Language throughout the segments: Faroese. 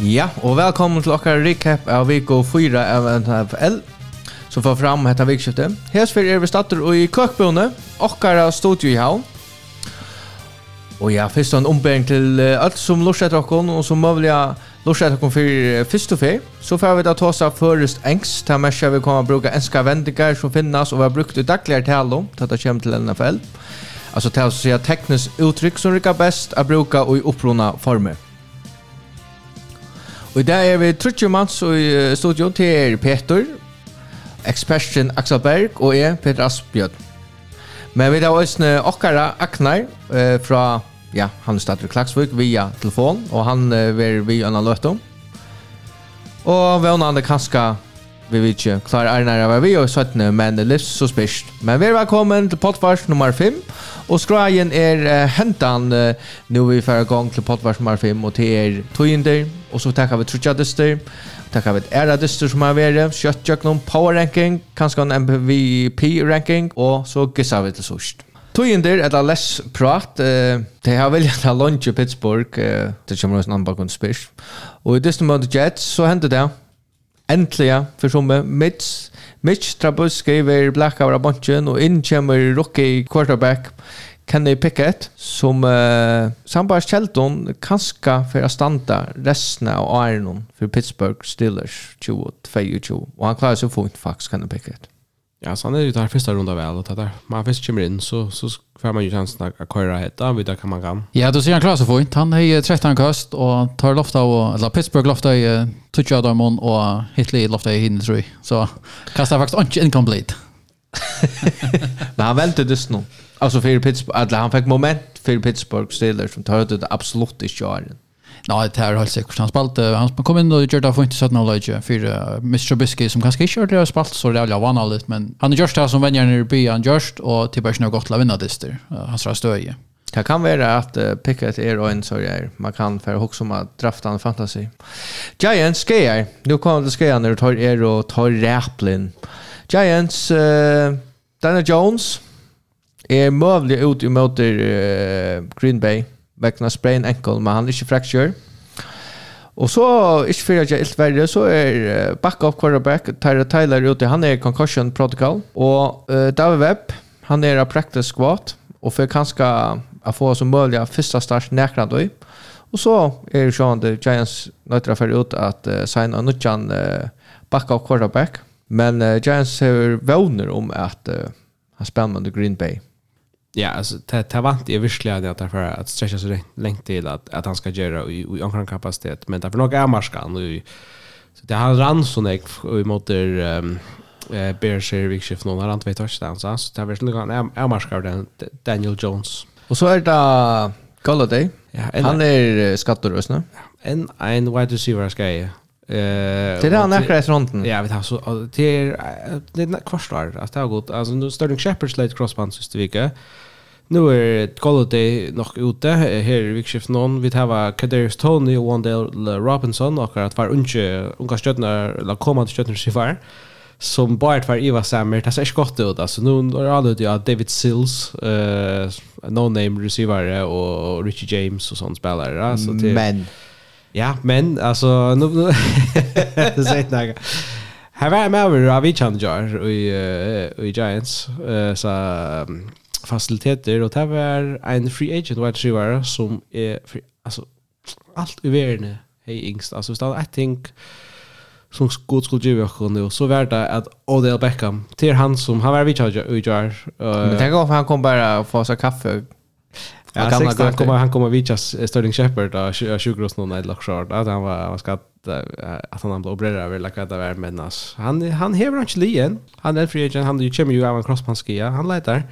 Ja, og velkommen til okkar recap av Viko 4 av NFL som får fram hetta vikskiftet. Hesfer er vi stater i Køkbøne, okkar av studio i havn. Og ja, fyrst en ombering til alt som lorset etter okkon, og som møvliga lorset etter okkon fyrir fyrst og fyr. Så får vi da tåsa først engst, ta mersi vi kommer bruka enska vendinger som finnes og er brukt i dagligere talo, til at det kommer til NFL. Altså til å si teknisk uttrykk som rikar best er bruka og i opprona former. Og der er vi Trutje manns i studio til er Peter, eksperten Axel Berg og jeg, Peter Asbjørn. Men vi har også okkara Aknar eh, fra, ja, han er stadig Klagsvik via telefon, og han eh, er vi anna løtum. Og vi har andre kanskje vi vet ikke klar er nære var vi og 17, men livs så spist. Men vi er velkommen til potvars nummer 5, og skrajen er uh, hentan uh, nå vi færre gang til potvars nummer 5, og til er tøyender, og så takkar vi trutjadester, takkar vi æradester som er vere, kjøttjøknum, power ranking, kanskje en MVP ranking, og så gissa vi til sørst. Tøyinder, det less prat, uh, det har vel gjerne lunch i Pittsburgh, uh, det kommer også en annen bakgrunn spørs. Og i dyster mot Jets, så hendte det, Äntligen för som Mitch Mitch Trubisky är black av bunchen och in kommer rookie quarterback Kenny Pickett som uh, Sambars Shelton kanske för att stanna resten av Ironon för Pittsburgh Steelers 22 och han klarar sig fint faktiskt Kenny Pickett. Ja, så han är ju där första runda väl och där man först kommer in så så får man ju chansen att köra hetta vid där kan man kan. Ja, då ser han klar så fint. Han har 13 kast och tar lofta och eller Pittsburgh lofta i toucha där man och Hitley lofta i hinner tror jag. Så kastar faktiskt inte incomplete. Men han välte det snå. Alltså för Pittsburgh, han fick moment för Pittsburgh Steelers som tar ut det absolut i kören. Ja, det här har säkert han spalt han kom in och gjorde det för inte så att någon för Mr. Trubisky som kanske inte gjorde det spalt så det var vanligt men han görs det som vänjer när det han görs och till börsen har gått lavinna dyster hans rastöje. Det kan vara att uh, picket är och en sorg är. Man kan för också om drafta en fantasi. Giants skejar. Nu kommer det skejar när du tar er och tar räplin. Giants, uh, Daniel Jones Er mövlig ut emot uh, Green Bay vegna sprain ankle, men han er ikke fracture. Og så, ikke for at jeg er helt verre, så er backup quarterback Tyra Tyler ute. Han er concussion protocol. Og uh, David Webb, han er av practice squad, og for kanskje å få som mulig første start nærkere døy. Og så er det sånn at Giants nøytra for ut at uh, signa nødjan uh, backup quarterback. Men uh, Giants har vågner om at uh, han spiller med Green Bay ja, alltså det det vant är verkligen att därför att stretcha sig längt till att att han ska göra i i ankan kapacitet men därför nog är marskan nu så det han rann så nek i mot ehm eh Berger Vikskift någon annan vet har inte så så det verkligen är är marskan den Daniel Jones. Och så är det Galladay. Ja, han är skattorösna. En en wide receiver ska jag. Eh Det är han i fronten. Ja, vet han så det är det kvarstår att det har gått alltså nu Sterling Shepard slide crossband sist vecka. Nu är Holiday nog ute. Här i vikskift någon. Vi har Kadarius Tony och Wandale Robinson. Och att var unge, unga stödnar, eller till stödnar sig var. Som bara var Iva Sammer. Det ser inte gott ut. Alltså, nu är alla ute David Sills. Uh, No-name receiver, och Richie James och sånt spelare. Så till, men. Ja, men. Alltså, nu... nu det säger inte något. Här var jag med över Avichan Jar i, i Giants. Uh, så... Um, faciliteter och det var en free agent wide receiver som är free, alltså allt i världen hej ingst alltså utan I think som god skulle ge och nu så var det att Odell Beckham till han som han var vi i jar men tänk om han kom bara få sig kaffe Ja, han kommer han kommer han kommer vitcha Sterling Shepard och 20 någon i Lockshard. Att han var vad ska att han blev opererad över lika det var men han han häver inte lien. Han är free agent, han ju kommer ju av en crosspanskia. Han letar.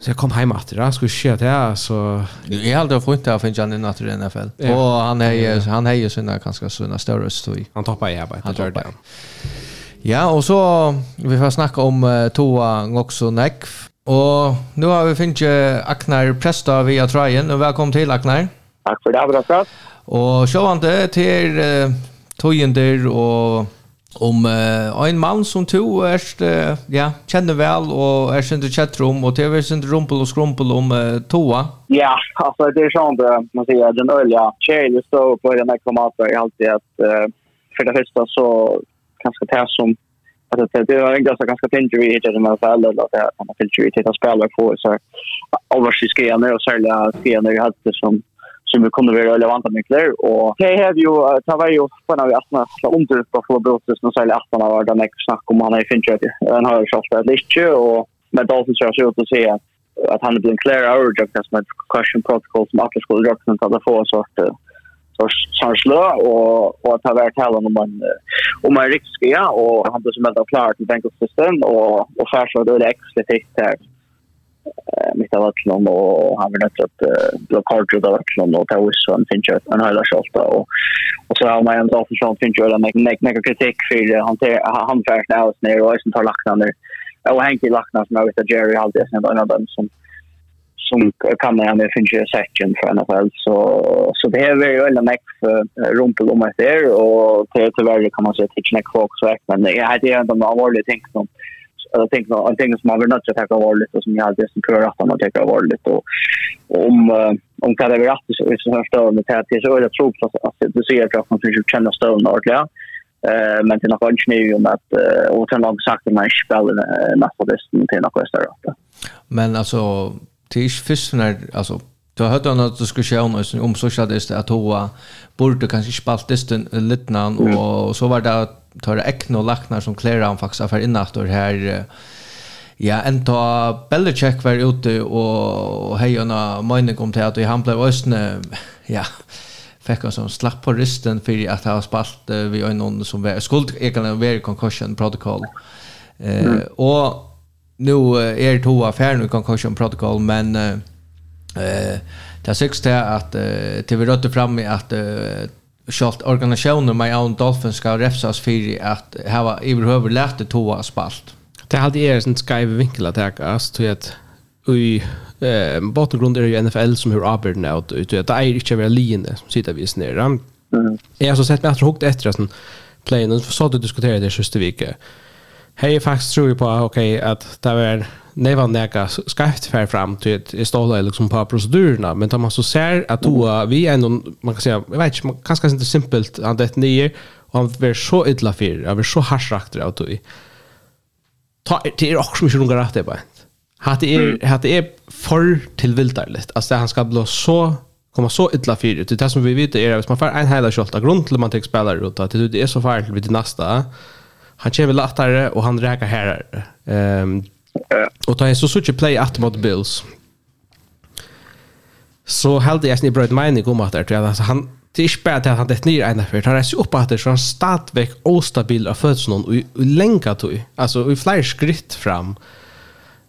Så jag kom hem att det skulle ske det här så jag har aldrig fått det för Janne Natter i NFL. Ja. Och han är ja. han är ju såna ganska såna större stoj. Han toppar i arbetet. Han toppar. Ja, och så vi får snacka om uh, Toa också Neck. Och nu har vi finns Aknar Presta via Trajen och välkommen till Aknar. Tack för det, bra Och sjövande till uh, Tojender och om uh, en mann som to erst uh, ja, kjenner vel og er sin til kjettrom og TV til rumpel og skrumpel om uh, toa. Ja, altså det er sånn det man sier den olja tjejen står på den här i alt alltid at uh, for det første så kanskje det som att det det är en ganska ganska i det med fall eller att har pinju i det spelar för så överskenar och sälja skenar ju hade som som vi kunde vara relevanta med nycklar och det här ju ta var ju på när vi att så under på för brottes nu sälja att man har den nästa snack om han är finch han har ju det lite och med Dalton så så att säga att han blir en clear hour jag fast med question protocol som att skulle dra sen ta få sort så chansla och och att ha varit här om man om man risk ja och han då som helt klar till bank system och och färs då det extra tätt mitt av vattnet och han var nødt til att bli kort ut av vattnet och ta oss från sin kött en hela kjolta och, och så har man en dag från sin kjolta med mycket kritik för handfärden av oss ner och som tar lacknader och Henke lacknader som jag vet att Jerry alltid är en av dem som som kan man med finna ju section för NFL så så det är ju en max rumpel om det och till tyvärr kan man säga att det är knack folk så men jag hade ändå allvarligt tänkt om jag tänker en ting som man vill nöta att ta var lite som jag hade som kör att man tar var lite och om om kan det vara att så här står med det till så jag tror att det ser jag man så känna stone ordentligt eh men det någon nu om att och sen har sagt att man spelar nästa det till något större. Men alltså tisch fisnar alltså Du har hørt at du skulle sjå om sosialist at hoa burde kanskje spalt distan litt og så var det at tar ekna laknar som klärar han faktiskt affär innatt och här ja en ta Belichick var ute och hejona mening kom till att han blev ösne ja fick han som slapp på risten för att ha spalt uh, vi någon som var skuld egentligen var concussion protocol eh mm. och nu är det två affärer nu concussion protocol men eh det syns det att uh, till vi rötter fram i att uh, Sjalt organisationer med Own Dolphin ska refsas för att ha överhuvud lärt det toa spalt. Det hade är en skriva vinkel att jag så tror att i eh bottengrund är ju NFL som hur arbetar nu att ut att det är inte väl linje som sitter vi snära. Jag har så sett mig att hukt efter sån playen så så du diskuterade det sista veckan. Hej faktiskt tror jag på okej att det var neva neka skarpt fär fram till ett ståla liksom på procedurerna men tar man så ser att då vi ändå man kan säga jag vet inte man kanske inte simpelt att det nio och han blir så illa för jag blir så harsrakt att då ta det är också mycket några rätt det bara hat det hade hat det är för tillviltarligt alltså han ska bli så komma så illa för det det som vi vet är att man får en hela skott av grund till man tar spelare ut att det är så farligt vid nästa han kör väl lättare och han räkar här ehm Och Og så så sånn play at mot Bills, så held jag snitt brød mening om at det alltså han det är ikke att han det ned ene för han är så uppe att det, så han stadigvæk ostabil av fødselen någon och länka till alltså og flere skritt fram.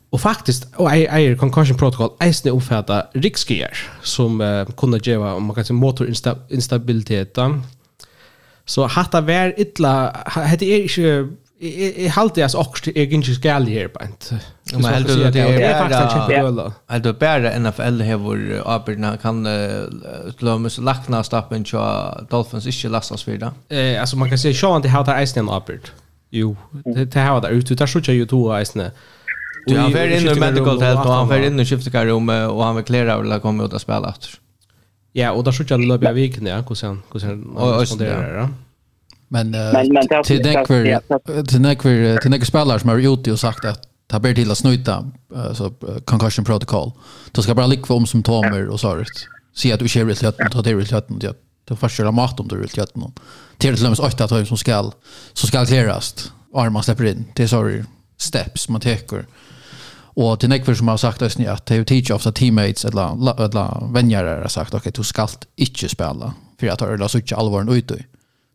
Och faktiskt och är är Concussion Protocol, eisne omfatta rikskier, som uh, kunde ge om man kan säga motor instabilitet. Så hata vär illa hade är det Jeg halte jeg også jeg ikke skal her på en. Men helt det er faktisk en kjempegøla. Helt det bare NFL har hvor arbeidene kan lømmes lakna stappen til Dolphins ikke lastas for det. Altså man kan si sjåan til halte eisen en arbeid. Jo, det har det ute. Det er så ikke jo to eisene. Du, har fer inn i medical health, og han fer inn i skiftekarrummet, og han vil klære av å komme ut og spille etter. Ja, og det er så ikke løp jeg vikene, ja, hvordan han responderer det. Ja, Men, det. men, det till nekver, till nekver, till nekver spelare som har ute och sagt att ta ber till att snuta alltså concussion protocol. Då ska bara likva om symptomer och så där. Se att du kör rätt lätt och det är rätt lätt och det får köra mat om du vill göra någon. Till till och med åtta tag som skall så skall clearas. Armar släpper in. Det är sorry steps man tar. Och till nekver som har sagt att ni det är teach ofta teammates eller eller vänner har sagt okej du skall inte spela för att det är så inte allvarligt ute.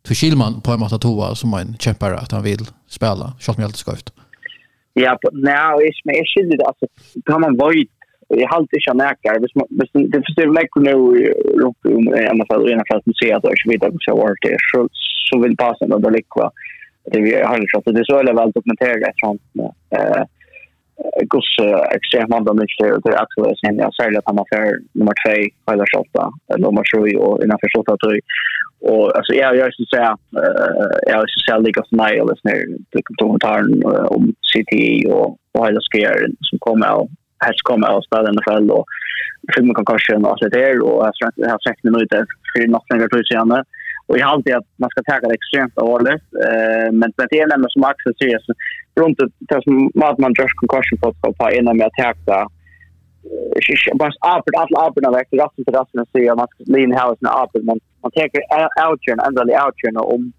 För Kilman på en måte toa som man kämpare att han vill spela. kjalt mig alltid skövt. Ja, nej, men jag skiljer det. Alltså, kan man vojt och jag halt inte näkar. Hvis man, hvis det förstår mig nu runt om en av de ena fast museet och så vidare så var det så så vill passa då likva. Det vi har ju så det är så eller väl dokumenterat sånt. Eh Gus extremt andra mycket och det är också sen jag säger att han har för nummer 2 eller 8 eller nummer 7 och innan för 8 tror och alltså jag jag skulle säga eh jag skulle säga lika för mig eller snär dokumentären om City och och hela skärren som kommer och här kommer av spela i NFL och filmen kan kanske och allt det där och jag har sett minuter för något längre tid sedan och jag har alltid att man ska ta det extremt allvarligt eh men det är nämligen som Axel säger så runt det som man just concussion på på en med att ta bara apert alla aperna väck till rassen till rassen och se om man ska lin här sina apert men man tänker outchen ändlig outchen om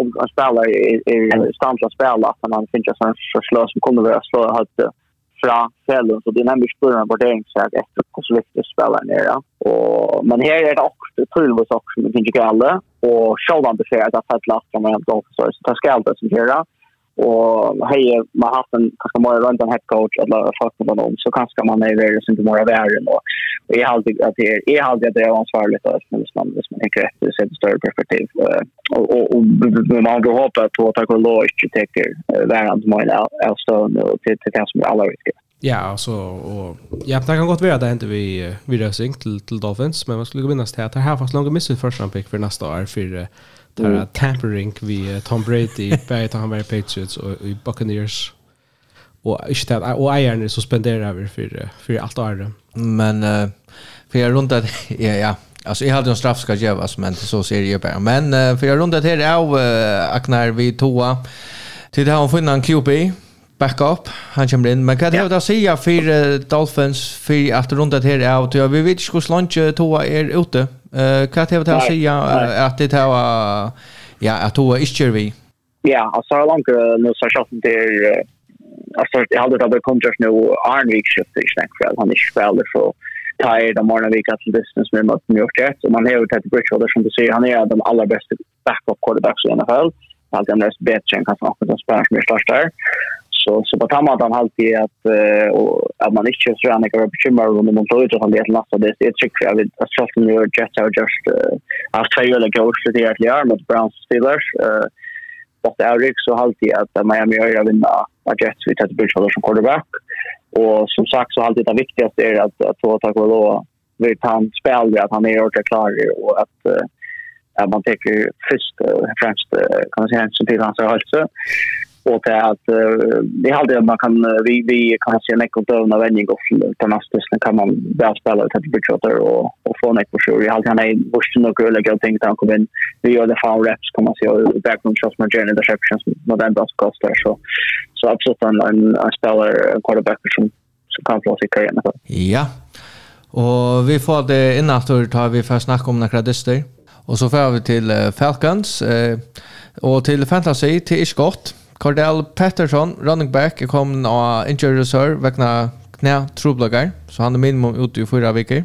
om en spelare är stans att spela att man finns en så slå som kommer vara slå att fra fällen så det är nämligen spelare på det så att efter hur så viktigt spela ner ja. Och men här är det också tulvos också som finns ju alla och själva besäger att att lasta med en golf så det ska alltid som göra och hej man har haft en kanske mer runt en head coach eller fast med någon så kanske man är väl som mer av är då är alltid att det är alltid det är ansvarigt att men man hvis man inte rätt så ett större perspektiv. Och och, och man går hoppa på att ta lågt till täcker värant mina alltså till till kanske alla risker Ja, alltså och ja, det kan gott vara det inte vi vi rösing till till Dolphins, men man skulle minnas till att det här fast långa missar första pick för nästa år för där mm. tampering vi Tom Brady bäit han var Patriots och i Buccaneers. Och inte att och Iron är suspenderad över för för allt år men uh, för jag runt ja ja. Alltså jag hade en straff ska ges men så ser det bara. Men uh, för jag runt det här av uh, Aknar vi toa till det han funnit en QB backup han kommer in men kan det då säga för Dolphins för att runt det här av vi vet ju hur långt toa är ute Eh kan jag ta säga att det har ja att då är vi. Ja, alltså har långt nu så har det där alltså jag hade det kontrast kontrakt nu Arnvik shift i snack för han är spelare så tired om morgonen vecka till distance med mot New York Jets och man har ju tagit Bridgewater som du ser han är den allra bästa backup quarterbacks i NFL. Han är den mest bättre än kanske någon som spelar som är störst där så så på tamma att han alltid att och att man inte tror han är bekymrad om man tror att han det nästa det. Är trick jag vet att Charlton New York Jets har just haft två eller goals för det här lär mot Browns Steelers eh fast Eric så alltid att Miami har vinna att Jets vi tar Bridgewater som quarterback. Och som sagt så alltid det viktigaste är att att få ta kvar då vi han spelar att han är ordentligt klar och att att man tar först främst kan man säga som till hans hälsa och det att det hade att man kan vi vi kan se en kontroll av vändning och på nästa sen kan man väl spela ett typ shooter och och få en på sure. Jag hade han en bush och gå lägga och tänka kom in. Vi gör det foul reps kommer se och background shots med journey interceptions med den där kostar så så absolut en en spelar quarterback som som kan få sig karriären. Ja. Och vi får det innan tar vi för snack om några dyster. Och så får vi till Falcons eh, och till Fantasy till Iskott. Cordell Pettersson, running back, er kommet av injury reserve vegna knä troblagar, så han er minimum ute i fyra veckor.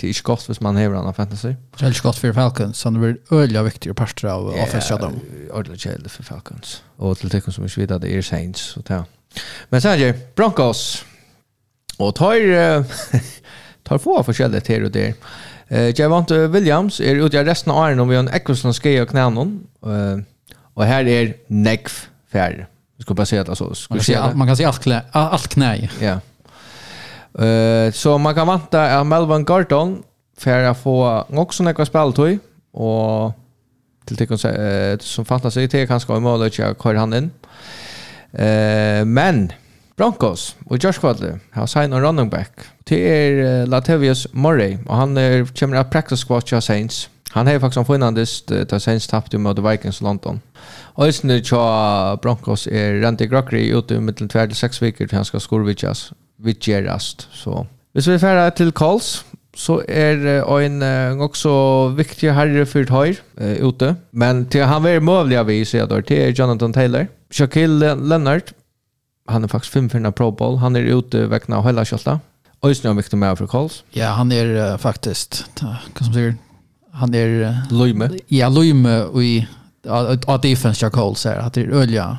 Det är inte gott hvis man hever han av fantasy. Det är inte gott för Falcons, så är blir öliga viktiga parter av offensiven. Ja, öliga kärlek för Falcons. Och till tecken som är svida, det är Saints. Så ta. Men sen är det Broncos. Och tar, tar få forskjelligt här och där. Eh, Javante Williams är ute i resten av åren om vi har en ekvistlandske och knänon. Uh, och här är Nekv färg. Vi ska bara säga att alltså, ska man, kan säga, man kan säga allt knä. Allt knä. Ja. Uh, så man kan vänta att Melvin Gordon för att få också några speltøy och till tycker uh, som fattar sig till kanske om att jag kör han in. Uh, men Broncos och Josh Quadley har signat en running back till er, uh, Latavius Murray och han är kommer att practice squad Saints. Han har faktiskt en finlandist där sen tappade mot Vikings London. Ösnen tja Broncos är Randy Gregory ute i mitten tvär till sex veckor till han ska skorvitchas. Vitcherast. Så hvis vi färra till Calls så är en också viktig herre för høyr uh, ute. Men till han vær møvlig av vi ser då till Jonathan Taylor. Shaquille Leonard han är faktiskt fem för Pro Bowl. Han är ute veckan av hela hvis Ösnen är viktig med för Calls. Ja, han är uh, faktiskt, hva som sier, han är Lume. Ja, Lume i att defense jag kallar så att det är ölja.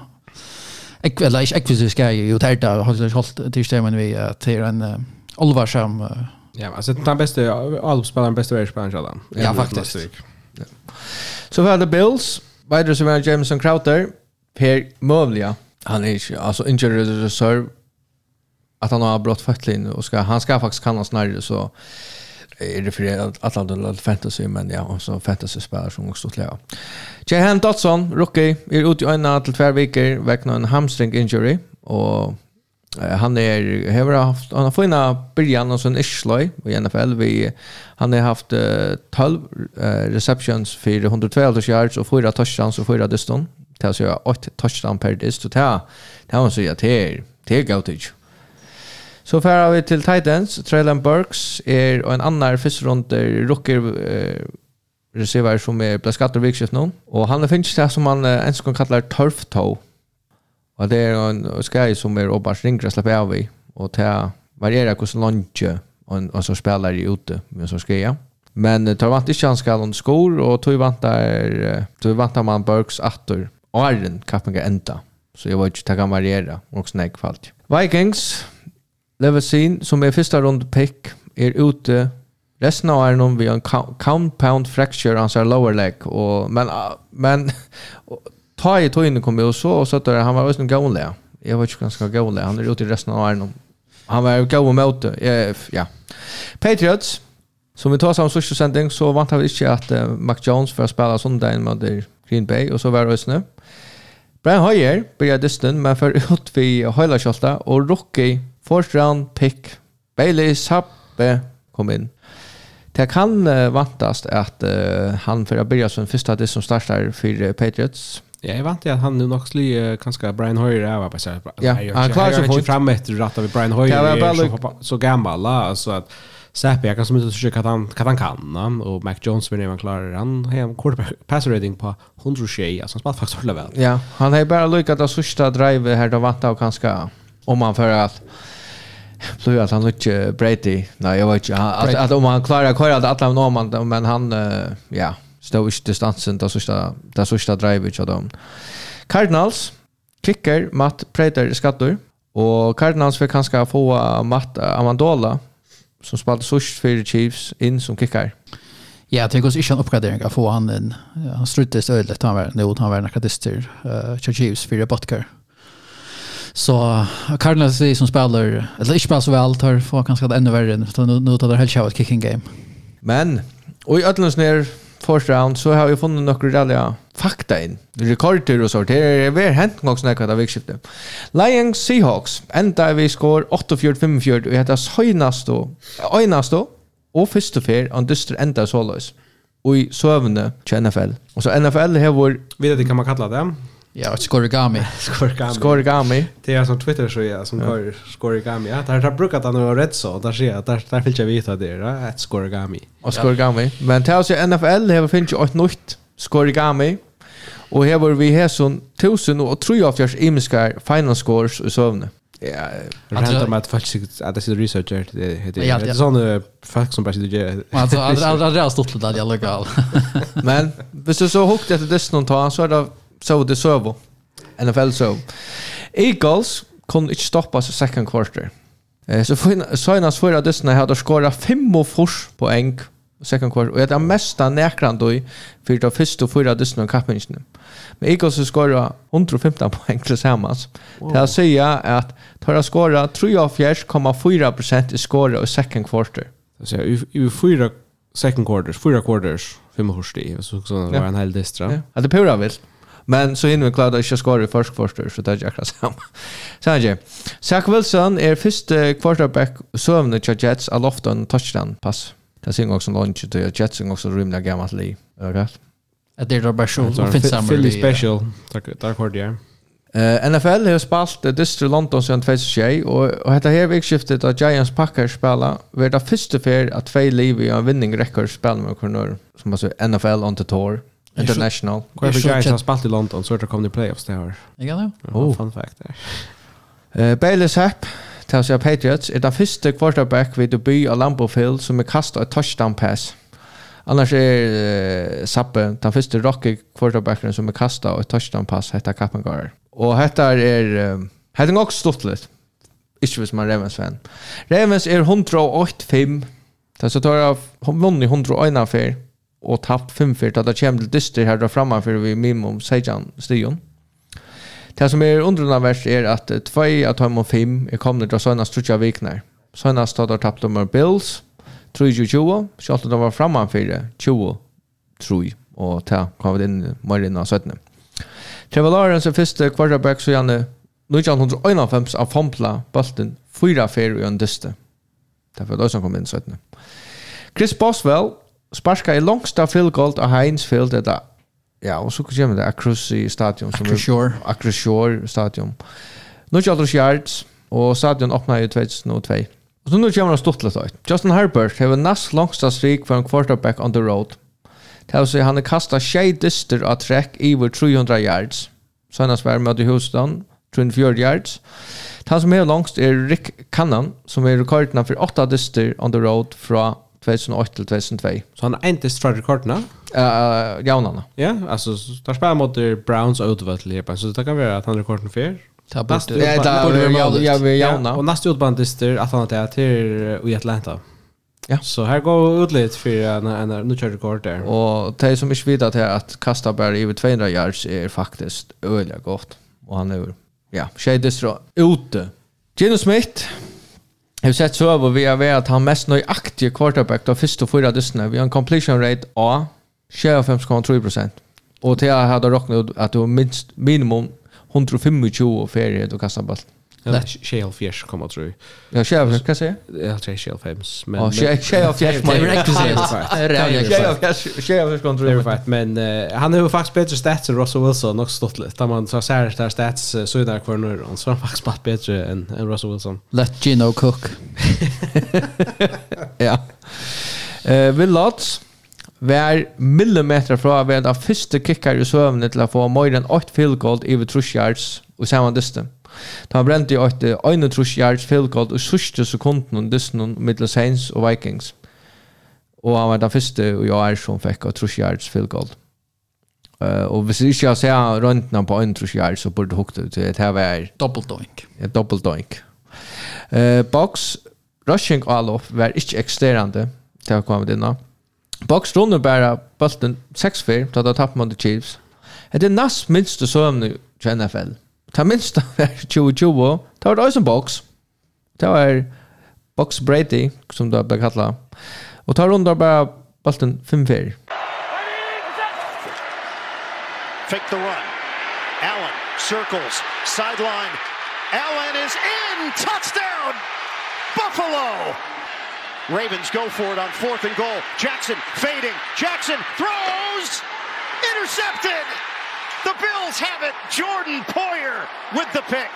Jag vill inte ju jag ju tärta har hållt till stämmen vi till en Oliver som Ja, alltså den bästa allspelaren bästa världsspelaren själva. Ja, faktiskt. Så var det Bills, Biders och Jameson Crowder, Per Mövlia. Han är inte, alltså injured reserve att han har brott föttlin och ska, han ska faktiskt kanna snarare så är det för att alla fantasy men ja och så fantasy spelar som också lä. Jahan Dotson rookie är ute i en till två veckor vägna en hamstring injury och han är har haft han har fått början och sån Ishley i NFL vi han har haft 12 receptions för 112 yards och fyra touchdowns och fyra diston. Det är så åt touchdown per dist och det här det här så jag till till gautage Så færer vi til Titans. Traylon Burks er en annan første runde rookie uh, receiver som er ble skattet vikskift nå. Og han finnes det som han uh, en gang kallar turf toe. Og det er en skaj som er åpenbart ringer å slappe av i. Og det varierer hvordan lunge og, og så spiller de ute med så skaja. Men tar vant ikke han skal under skor, og tog vant der, tog vant man Burks atter. Og er den kappingen enda. Så jeg vet ikke, det kan variere, og snakk falt. Vikings, Levesin, som er første runde pick, er ute resten av er noen vi har en compound fracture on er lower leg, og, men, men ta i tøyene kom jo så, og så at han var også en gåle. Jeg vet ikke hva han han er ute i resten av er. Han var jo gåle med ja. Patriots, som vi tar sammen sørste sending, så vant han ikke at uh, Mac Jones for å spille søndagen med Green Bay, og så var det også Brian Hoyer började dysten, men för ut vid Høyla og Rocky First round pick. Bailey Sappe kom in. Det kan uh, vantas att uh, han för att börja som första det som startar för Patriots. Ja, jag vant att han nu nog skulle uh, kanske Brian Hoyer är vad så Ja, han klarar sig fort fram efter ratta vi Brian Hoyer är så, så gammal alltså att Sapp jag kan som inte försöka att han kan han kan och Mac Jones vill man klarar han har en quarterback passer rating på 100 tjej alltså smart faktiskt väl. Ja, han har bara lyckats att sista drive här då vanta och kanske om man för att Flyr att han inte Brady. Nej, jag vet inte. Att, att om han klarar att köra att alla norman men han ja, stod inte distansen där sista där sista drivet av dem. Cardinals kicker Matt Prater skattor och Cardinals vill kanske få Matt Amandola som spelade sist för Chiefs in som kickar. Ja, jag tänker oss inte en uppgradering att få han en han struttes ödligt han var nu han var en kadister uh, Chiefs för botkar. Så Cardinals är som spelar, eller inte spelar så väl, tar få ganska ännu värre. Nu, nu tar det helt själva kicking game. Men, och i ödlunds ner first round så har jag funnit några ralliga fakta in. Rekorder och sånt. Det är väl hänt något sånt här vikskifte. Lions Seahawks ända vi skår 8-4-5-4 och heter Söjnast då. Öjnast då. Och första fyr och dyster ända så lös. Och i sövne till NFL. Och så NFL har vår... Vet du vad man kallar det? Ja, och skorigami. skorigami. Skorigami. Det är som Twitter så ja, som har skorigami. Ja, där har brukat han och rätt så. Där ser jag, där där vill jag veta det, ja, ett skorigami. Och skorigami. Men tills i NFL har finns ju ett nytt skorigami. Och här var vi här som 1000 och tror jag fjärs imiska final scores och sövne. Ja, random att faktiskt att det sitter researcher det heter det är sån folk som bara sitter gör. Alltså andra har stått det där jag lägger. Men, visst så hukt att det dess någon tar så är det så det så NFL så. Eagles kunde inte stoppa sig second quarter. Eh, så Sinas förra dessna hade skorat fem och fors på en second quarter. Och det är mesta näkran då för det första och förra dessna och. Men Eagles skorar 115 poäng tillsammans. Wow. Det här säger att tar att skora 3,4% i skora i second quarter. Så säger i fyra second quarters, fyra quarters, fem og Så, så, så var en hel distra. Ja. Det är pura vilt. Men så hinner vi klart ikke skåra i første kvarter, så det är jäkla samma. samme. Sanji. Zach Wilson är første quarterback sövande till Jets av loften touchdown-pass. Det synger også lunch til Jets, synger også rymliga gammalt liv. Är det rätt? Det er det bare sjov. Philly special. Tack för det, Uh, NFL har spalt uh, Distro London siden 2021, og, og dette her vikskiftet av Giants Packers spela var det første fer at tvei liv i en vinning rekker spela med kronor som altså NFL on the tour. International. Hva er for Giants har spalt i London, så er det kommet i playoffs det her. Ikke det? Oh. Fun fact der. Uh, Bailey Hepp, til å si Patriots, er det første quarterback ved å by av Lambeau Field som er kastet et touchdown pass. Annars er uh, Sappe, den første rocky quarterbacken som er kastet et touchdown pass, heter Kappengarer. Og dette er, uh, heter nok stått litt. Ikke hvis man er Ravens-fan. Ravens er 108-5, så tar jeg, hun vunner 101-4 og tapt 5-4 at det kommer til dyster her framme framfor vi minimum 16 stigen. Det som er underlandet er at 2 av 2 og 5 er kommet til Sønnas Trutja Vikner. Sønnas stod har tapt nummer Bills, 3-20, kjølt de var framfor 20 3 og ta kom vi inn mer inn av 17. Trevor Lawrence er første quarterback så gjerne 1951 av Fompla, Balten, fyra fer i en dyste. Derfor er det som kom inn 17. Chris Boswell, sparska i långsta goal av Heinsfield eller ja, och så kommer det Akrussi stadion som Akrusjor Akrusjor stadion. Nu kör det yards och stadion öppnar ju 2002 och så nu kommer det stort lite Justin Herbert har en näst långsta streak för en quarterback on the road. Det vill säga han har kastat tjej dyster av träck över 300 yards. Senast var med i Houston 24 yards. Han som är långst är Rick Cannon som är rekordna för 8 dyster on the road från 2008 til 2002. Så han endte strike rekordene? Uh, Jaunene. Ja, altså, der spiller mot Browns og Udover til Jepen, så det kan være at han rekorden fyr. Ja, det Jauna. Og nästa utbandister att han har till i Atlanta. Ja. Så här går utligt för en en nu kör rekord där. Og det som ikke vet at, at kasta bara över 200 yards er faktisk øyelig godt. Og han är ja, Shadestro ute. Gino Smith Jag har sett så over vi har varit han mest nøyaktige quarterback da første og förra dystene. Vi har en completion rate av 25,3 Och till jag hade räknat at det var minst minimum 125 ferie du kastar bollen. Nei, Shale Fjers kommer tror Ja, Shale, hva sier jeg? Ja, Shale Fjers. Å, Shale Fjers, man. Det er ikke sier. Shale Fjers kommer tror jeg. Men han har jo faktisk bedre stats enn Russell Wilson, nok stått litt. Da man tar særlig der stats, så er det hver nøyre, så har han faktisk bare bedre enn Russell Wilson. Let Gino cook. Ja. Will Lodz var millimeter fra ved den første kickar i søvnet til å få mer enn 8 field goal i ved 3 yards og samme distan. Da han brente i åt øyne trus yards field goal og sørste sekunden om dysten middel Saints og Vikings. Og han var den første og jeg er som fikk av trus yards field goal. Uh, og hvis jeg ikke har sett røntene på øyne trus yards så burde hukte ut til at her var... Dobbelt doink. Ja, dobbelt doink. Uh, box, rushing all off var ikke eksterende til å komme inn. Box runder bare bulten 6-4 da da tappte man til Chiefs. Det er nest minste søvn i NFL. Mm ta minst var 2020, ta var det også en boks. Ta var Box Brady, som det ble kallet. Og ta rundt bare balten 5-4. Fake the run. Allen circles, sideline. Allen is in, touchdown, Buffalo! Ravens go for it on fourth and goal. Jackson fading. Jackson throws! Intercepted! The Bills have it. Jordan Poyer with the pick.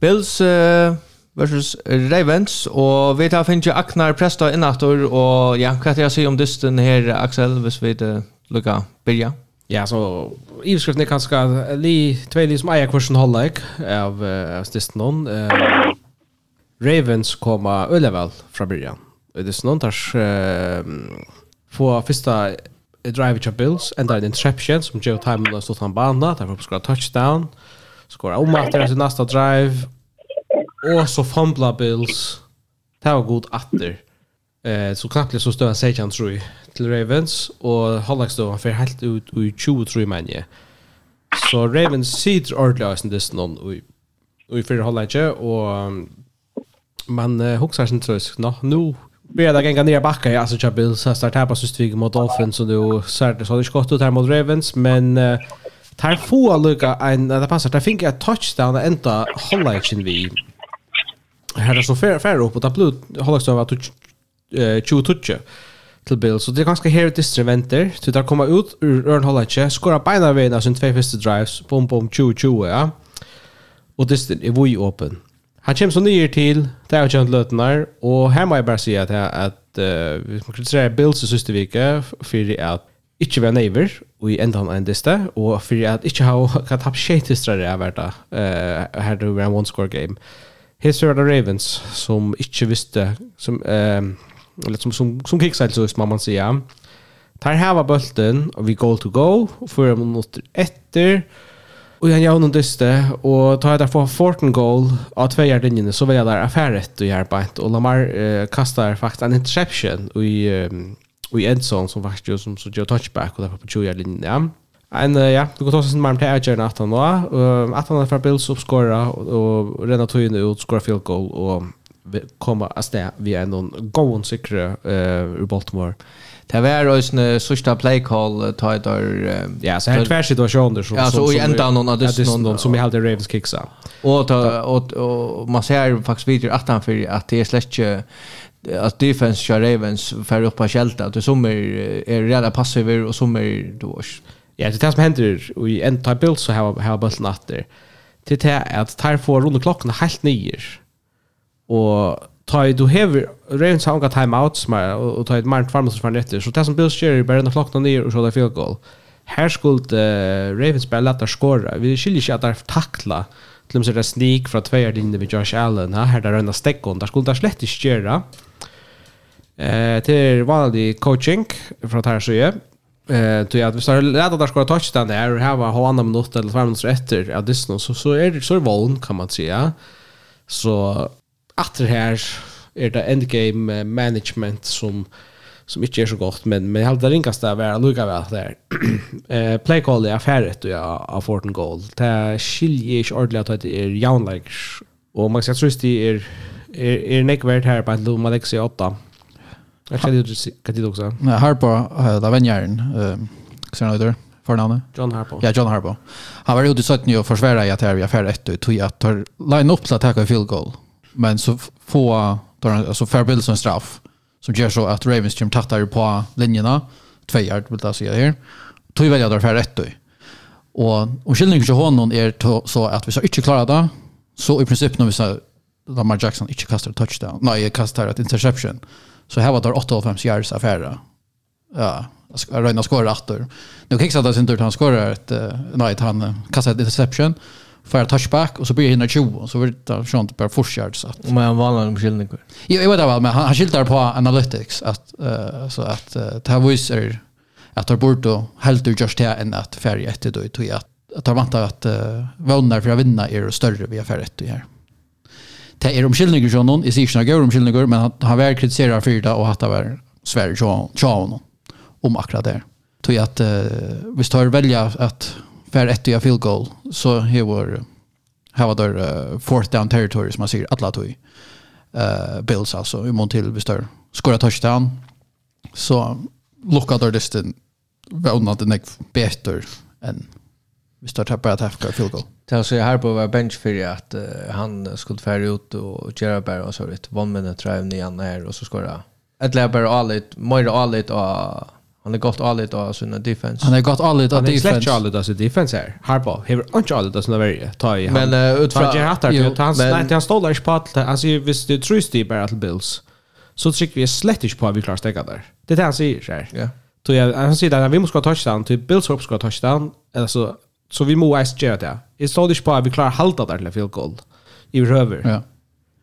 Bills uh, versus Ravens og vi tar finnes Aknar Presta innator og ja, hva er det jeg sier om dysten her Axel hvis vi uh, lukka Birja? Ja, så i beskriften er kanskje li, tvei li som eier kursen halvleik av, av stisten noen. Eh, Ravens koma ølevel fra byrjan. Det er noen tars uh, få fyrsta drive til Bills, enda en interception som Joe Timon har stått han bana, derfor på skåret touchdown, skåret omater til nästa drive, og så fumbla Bills, det var god atter. Eh, så knappt så stod han tror Troy til Ravens, og Hallax stod han for helt ut i 20 Troy menje. Så Ravens sitter ordentlig av sin distan i, i fyrir Hallax, og man uh, hoksar sin trøysk, nå, nu nå Börjar där gänga ner backa jag alltså kör Bills så startar på stryk mot Dolphins så då så det så skott ut här mot Ravens. Men uh, tar få lucka en det passar. Där fick jag touchdown och ända hålla i vi. Här är så fair fair upp och ta blut hålla så att eh 20 touch till Bills så det är ganska här distreventer så där komma ut ur Earn Hollage skora beina vägen sin två första drives. Bom bom 20 20 ja. Och det är ju öppen. Han kommer så nyer til, det er jo kjent løten og her må jeg bare si at, at, at uh, vi må kritisere Bills i siste vike, for at ikke være neiver, og i enda han en diste, og for at ikke ha kan tapp skjeit distrere av hvert da, uh, her det var en one-score game. Her ser det Ravens, som ikke visste, som, uh, eller som, som, som krigselsøks, må man sier. Tar heva bølten, og vi goal to go, og fyrre minutter etter, og Och han jag någon dyste och tar där för Forten goal av två linjen så vill jag där affäret och hjälpa inte och Lamar uh, kastar faktiskt en interception i um, i endzone som faktiskt gör som så gör touchback och därför på 20 linjen. Ja. En uh, ja, du går trots sin marm till Edger när han då. Uh, att han för Bills uppskora och, och Renat Toyn ut skora field goal och komma att stä via någon gåen sikre uh, ur Baltimore. Det var ju sista play call ta ett där ja så här tvärs situationer som ja så i ända någon av det någon som vi hade Ravens kicksa. Och ta och man ser faktiskt vidare att han för att det är släcke att defense kör Ravens för upp på skälta att som är är redan passiva och som är då. Ja, det är det som händer och i en type build så har har bollen att Det är att tar för runt klockan helt nio. Och ta du hever Ravens har gått timeout som är och ta ett Martin Farmers från efter så det som Bills gör i början flockna ner och så där field goal. Här skulle uh, Ravens bara lätta skora. Vi skiljer inte att där tackla till och med det sneak från tvåa in med Josh Allen här där runda steckon där skulle där slett inte göra. Eh till vanlig coaching från här så är Eh då jag visar lätt att skora touchdown där och här var halva minut eller 5 minuter efter. Ja, det så så är det så våld kan man säga. Så Atter här är det endgame management som som inte är så gott men men helt det ringaste är väl lugga väl där. Eh play call är färdigt och jag har fått en goal. Det skiljer inte ordentligt att det är jaunlikes och man ska tro att det är är är näck här på att Luma Lexi 8. Jag kan ju kan du också. Nej, Harpo da vänjaren eh sen över förnamnet. John Harpo. Ja, John Harpo. Han var ju ute så att försvara försvärra i att här vi affär ett och tog att line upp så att ta en field goal men så få alltså förbild som straff som gör så att Ravens kommer tattar på linjerna yard vill jag säga här tog välja där för rätt då och om skillnaden till honom är så att vi så inte klarar det så i princip när vi så Lamar Jackson inte kastar touchdown nej kastar ett interception så här var det 8-5 yards affär ja Röjna skorar åter. Nu kan det inte tur, han skorar ett, nej, han kastar ett interception för touchback och så blir hinner 20 så blir det sånt bara forskjärd så att men vad han skiljer inte. Jo, jag vet väl men han, han skiltar på analytics att uh, så att uh, det här visar att det borde då helt ut just här än att färg ett då tror jag att att de väntar att uh, vånar för att vinna är större via färg ett här. Det är omskillningar som någon i sig snackar om omskillningar men han, han väl kritiserar för det och att det var Sverige så så om akkurat det. Tror jag att uh, vi står välja att för ett jag field goal så här var här var där fourth down territory som man säger alla tog uh, Bills alltså i mån till vi står skora touchdown så lockade där distant väl not the next better än vi står tappar att ha field goal. Tell så här på var bench för att uh, han skulle färra ut och göra bara och så vet one minute drive nian här och så skora ett lägger bara allt mer allt och Han är gott allit av sin defense. Han är gott allit av defense. Han är släkt allit av sin defense här. Harpa, hever inte allit av sina värje. Ta i han. Men uh, utfra... Han hattar till. Han, men, nej, han stålar inte på allt. Alltså, hvis du trus det bara till Bills. Så tycker vi slett inte på att vi klarar stäcka där. Det är det han säger så här. Ja. Så jag, han säger att vi måste ha touchdown. Till Bills hopp ska ha touchdown. Alltså, så vi måste ens göra det. Jag stod inte på att vi klarar halta där till field goal. I röver. Ja.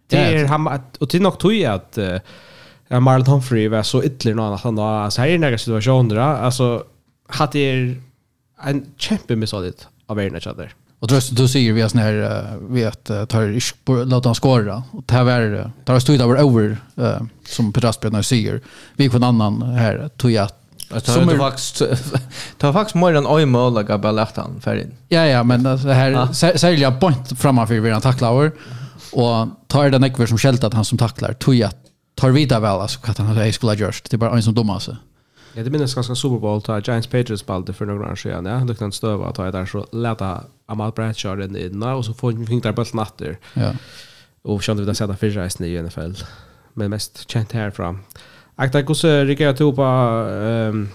Det är han... Och till nog tog jag att... Uh, ja, Marlon Humphrey var så ytterligare någon att han då alltså här är några situationer alltså hade er en kämpe med av er each other. Och då du ser vi att när vi att tar isk på låta han skora och det här var tar stod över över som Petrasbjörn säger. Vi en annan här tog jag Som är faktiskt tar faktiskt mer än oj mål att bara lätta han för in. Ja ja, men det här säljer point framför vi han tacklar och tar den ekver som skällt att han som tacklar tog att tar vidare väl alltså att han hade skulle ha gjort. Det är bara en som dumma sig. Ja, det minns ganska Super Bowl ta Giants Patriots spelade för några år sedan. Ja, det kan stöva att ta där så lätta Amal Bradshaw in i och så får vi fingrar på snatter. Ja. Och kände vi att sätta fyra i NFL. Men mest känt härifrån. Akta, hur reagerar tog på ehm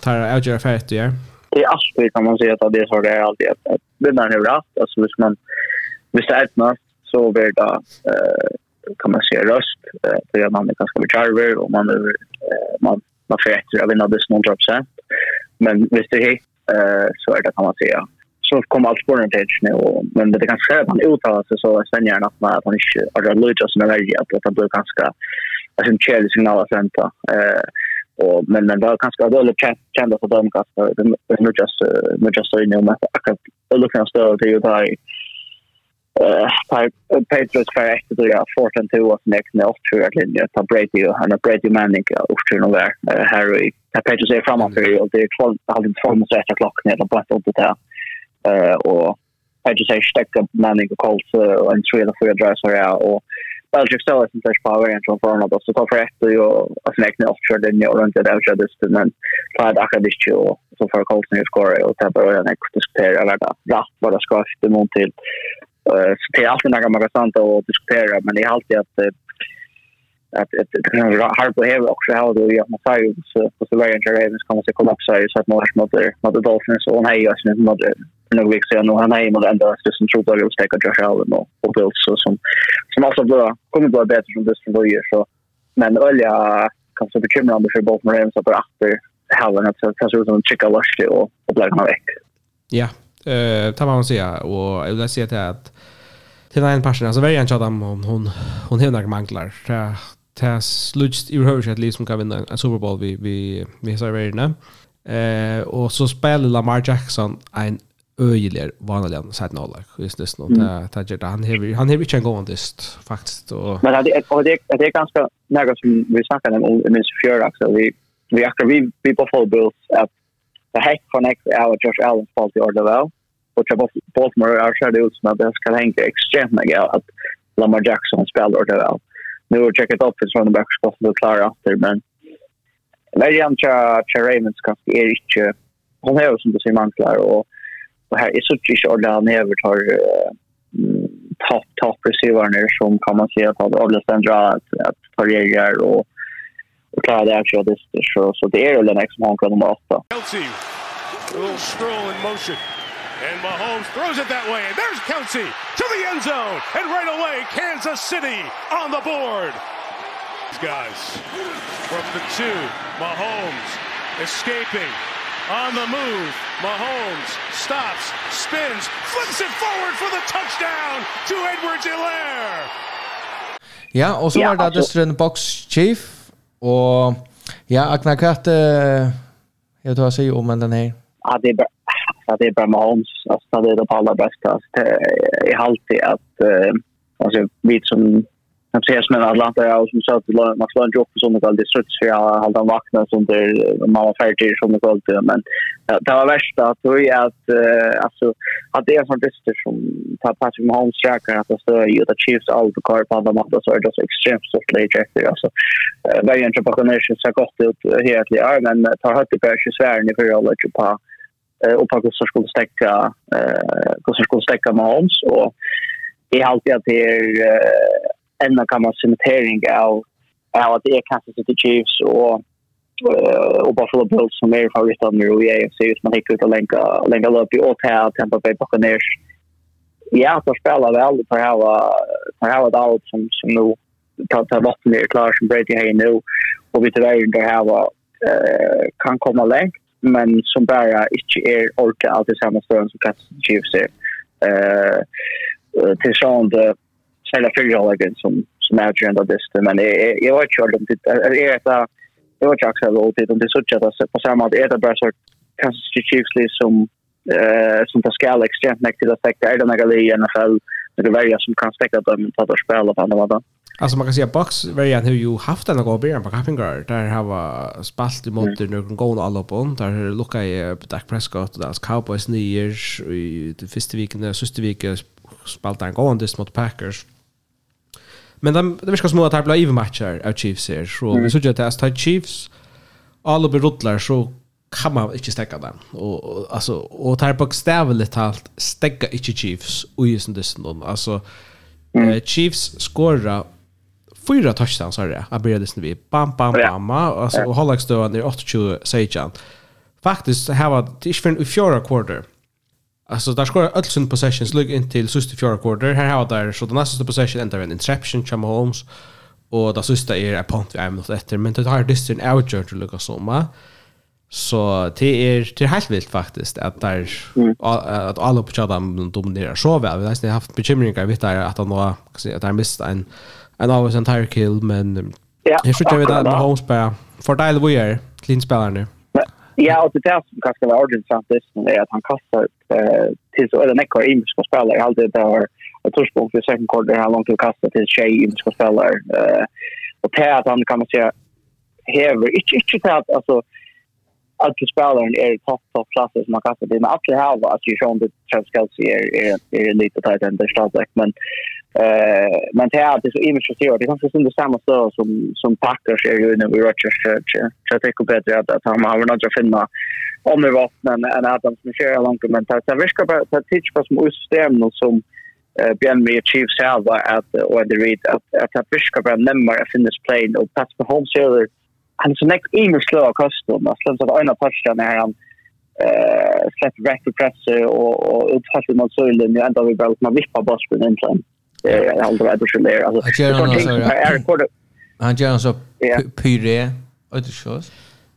tar avgöra färdigt du gör? Det är alltid kan man säga att det har det alltid att där nu rätt Alltså, hvis man, hvis det är ett så blir det eh kan man säga röst eh, för att man är ganska mycket och man är, eh, man man får efter att vinna det 100 procent. Men visst det är eh så är det kan man säga. Så kommer allt spåren till nu och men det är ganska att man uttalar sig så är sen gärna att man att man inte har lite som är väldigt att det blir ganska alltså en kärlig signal att vänta. Eh och men den var ganska dålig kända för dem ganska det är just just så inne med att akkurat det lukar stöd det ju där Patriots för ett då jag fort and two was next när åtta tror linje ta Brady och han har Brady Manning och tror nog där Harry ta Patriots är framåt för och det är 12 halv 12 mot 1 klockan eller på ett åt där eh och Patriots är stäcka Manning och Colts och en tre eller fyra drives här och Belgium Stars som touch power and från från då så tar för ett och att next när åtta tror linje och runt där jag just men ta det akademiskt och så för Colts nu score och ta bara en extra spel eller där rätt vad det ska efter mot till så det är alltid något man kan sant att diskutera men det är alltid att att det kan vara hard på här också hur då jag måste säga så på så vägen där Ravens kommer att kollapsa så att man mot det mot det Dolphins och nej jag syns mot det några veckor jag och han är mot ända just en tror att vill stäcka Josh Allen och och Bills så som som alltså då kommer bli bättre från det som då så men olja kan kanske bekymrande för Baltimore Ravens att efter Allen att det ser ut som en chicka lush och och blir han väck. Ja, Eh, tar man säga och jag vill säga till att till en person alltså varje chans om hon hon hon har några manglar. Det det slutst i hur att liksom kan vinna en Super Bowl vi vi vi så är det Eh och så spelar Lamar Jackson en öjligare vanlig sidan av just det nu det det gör han har han har inte en gång dist faktiskt och men det är det det är ganska nära som vi snackar om minst fjärde så vi vi akkurat vi vi på Buffalo Bills att det här från X av Josh Allen fault i Orlando och jag Baltimore har det ut som att det ska hänga extremt mycket att Lamar Jackson spelar Orlando. Nu har checkat upp för running back skott det klara efter men Legend Cha Ravens kanske är inte hon är som du säger manklar och och här är så tyst ordet han Orlando övertar topp topp receiver som kan man säga att Orlando Sandra att att och och klara det här det så så det är väl den som han kan nummer 8. Kelsey, a little stroll in motion. And Mahomes throws it that way. And there's Kelsey to the end zone. And right away, Kansas City on the board. These guys from the two. Mahomes escaping on the move. Mahomes stops, spins, flips it forward for the touchdown to Edwards Hilaire. Ja, og så Ja, var det altså- Dustin Box Chief, Og ja, Agnar Katt eh jag tar si om den her? Ja, det är bara Ja, det är bara Mahomes alltså det är det på allra bästa alltså, det är alltid att eh, alltså vi som kan se som en Atlanta jag som sa att man slår ju upp som det kallades struts för jag hade han vakna som där man var färdig som det kallades men det var värst att då är att alltså att det är från dyster som tar pass med Holmes tracker att så ju att Chiefs all the car på andra matta så är det så extremt så läge efter alltså. Varje entreprenör ser gott ut helt i är men tar högt i bärs i Sverige för alla på och på så skulle stäcka eh så skulle stäcka Mahomes och det är alltid att det är enda gamla cementering av, av att det är Kansas City Chiefs och eh och Buffalo Bills som är favoriter nu i AFC just man hittar ut och länka, länka upp i Ottawa, Tampa Bay Buccaneers. Ja, de spelar väl för att ha ett allt som, som nu tar, tar vatten ner klar som Brady har nu och vi tyvärr inte har kan komma längt men som bara inte är orka allt i samma stund som Kansas City Chiefs är. Eh, till sånt sälja fyra halvleken som som är ju ändå det men jag har kört om det. Är ett det var jag själv åt det om det så att på samma sätt är det bara så kanske chiefs som eh som på skall extremt mycket till att täcka den här i NFL det varje som kan stäcka dem på att spela på andra vändan Alltså man kan säga box variant hur ju haft den går bättre på Capping Guard där har spalt emot mm. någon goal alla på där lucka i Dak Prescott och Dallas Cowboys nyers i det första veckan sista veckan spalt en goal mot Packers. Men de, det virker små at det ble ivermatcher av Chiefs her. Så vi synes at det er Chiefs, alle berotler, så kan man ikke stegge dem. Og, og, altså, og det er bokstavelig talt, stegge ikke Chiefs ui sin dysten. Altså, eh, Chiefs skårer fyra touchdowns, har jeg. Jeg blir lysten vi. Bam, bam, bam. Altså, og Hollagstøven er 28-16. Faktisk, her var det ikke for en fjorda quarter. Alltså där skorar öll sin possessions lugg in till sista fjärde quarter. Här har där så den nästa possession ändar en interception från Holmes och där sista är ett punt vi är mot efter men det har distin outjudge till Lucas Soma. Så det är det är helt vilt faktiskt att där att alla på chatten dominerar så väl. Vi har haft bekymringar vid där att han då att han mist en en av sin entire kill men Ja. Jag tror jag vet att Holmes bara för det vi är clean spelare nu. Ja, och det är som kanske var ordentligt sant det är att han kastar eh, till så eller neckar in ska spela i allt det där och torspång för second quarter har långt att kasta till tjej in ska spela eh, och det att han kan man säga häver inte inte så att alltså att spelaren är topp topp klass som man kastar till men att det här var att ju Sean det Travis Kelce är är lite tajt än det men Eh men det är det så image så det kanske syns det samma så som som Packers är ju när vi Rodgers så jag tycker bättre att att han har något att finna om det var men en de som kör långt men det är viska på att teach på som system och som eh Björn vi Chiefs har att or the read att att att viska på nämmer att finnas plane och pass på home server han så next image slow custom och slår så ena touchdown här han eh släpper record press och och utfallet mot Sölen ju ända vi bara man vippar bollen in sen jag håller att det är alltså han gör han så pyre och det shows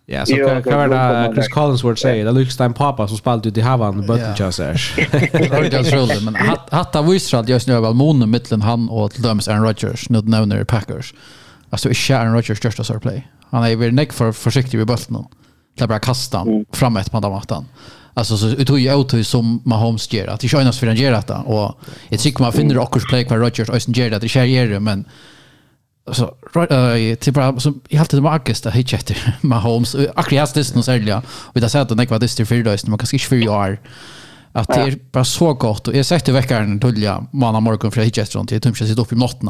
Ja, så kan kan vara Chris Collinsworth säger det looks time pappa som spalt ut i havan button just här. Rodgers roll men hatta visste att just nu väl månen mellan han och till dömes Aaron Rodgers, nu nämner Packers. Alltså är Aaron Rodgers största surplay. Han är väl neck för försiktig vid bulten. Det bara kasta fram ett på mattan. Alltså så ut hur ut som Mahomes gör att det känns för han ger detta. Och jag tycker man finner också play kvar Rodgers och ger det det gör det men så till bara som i allt det Marcus där hit efter Mahomes akkurat det nu sälja och det sätter att det till fyra dagar man kanske inte för år. Att det är bara så gott. Och jag sätter veckan tulja måndag morgon för hit sånt till tumsa sitt upp i natten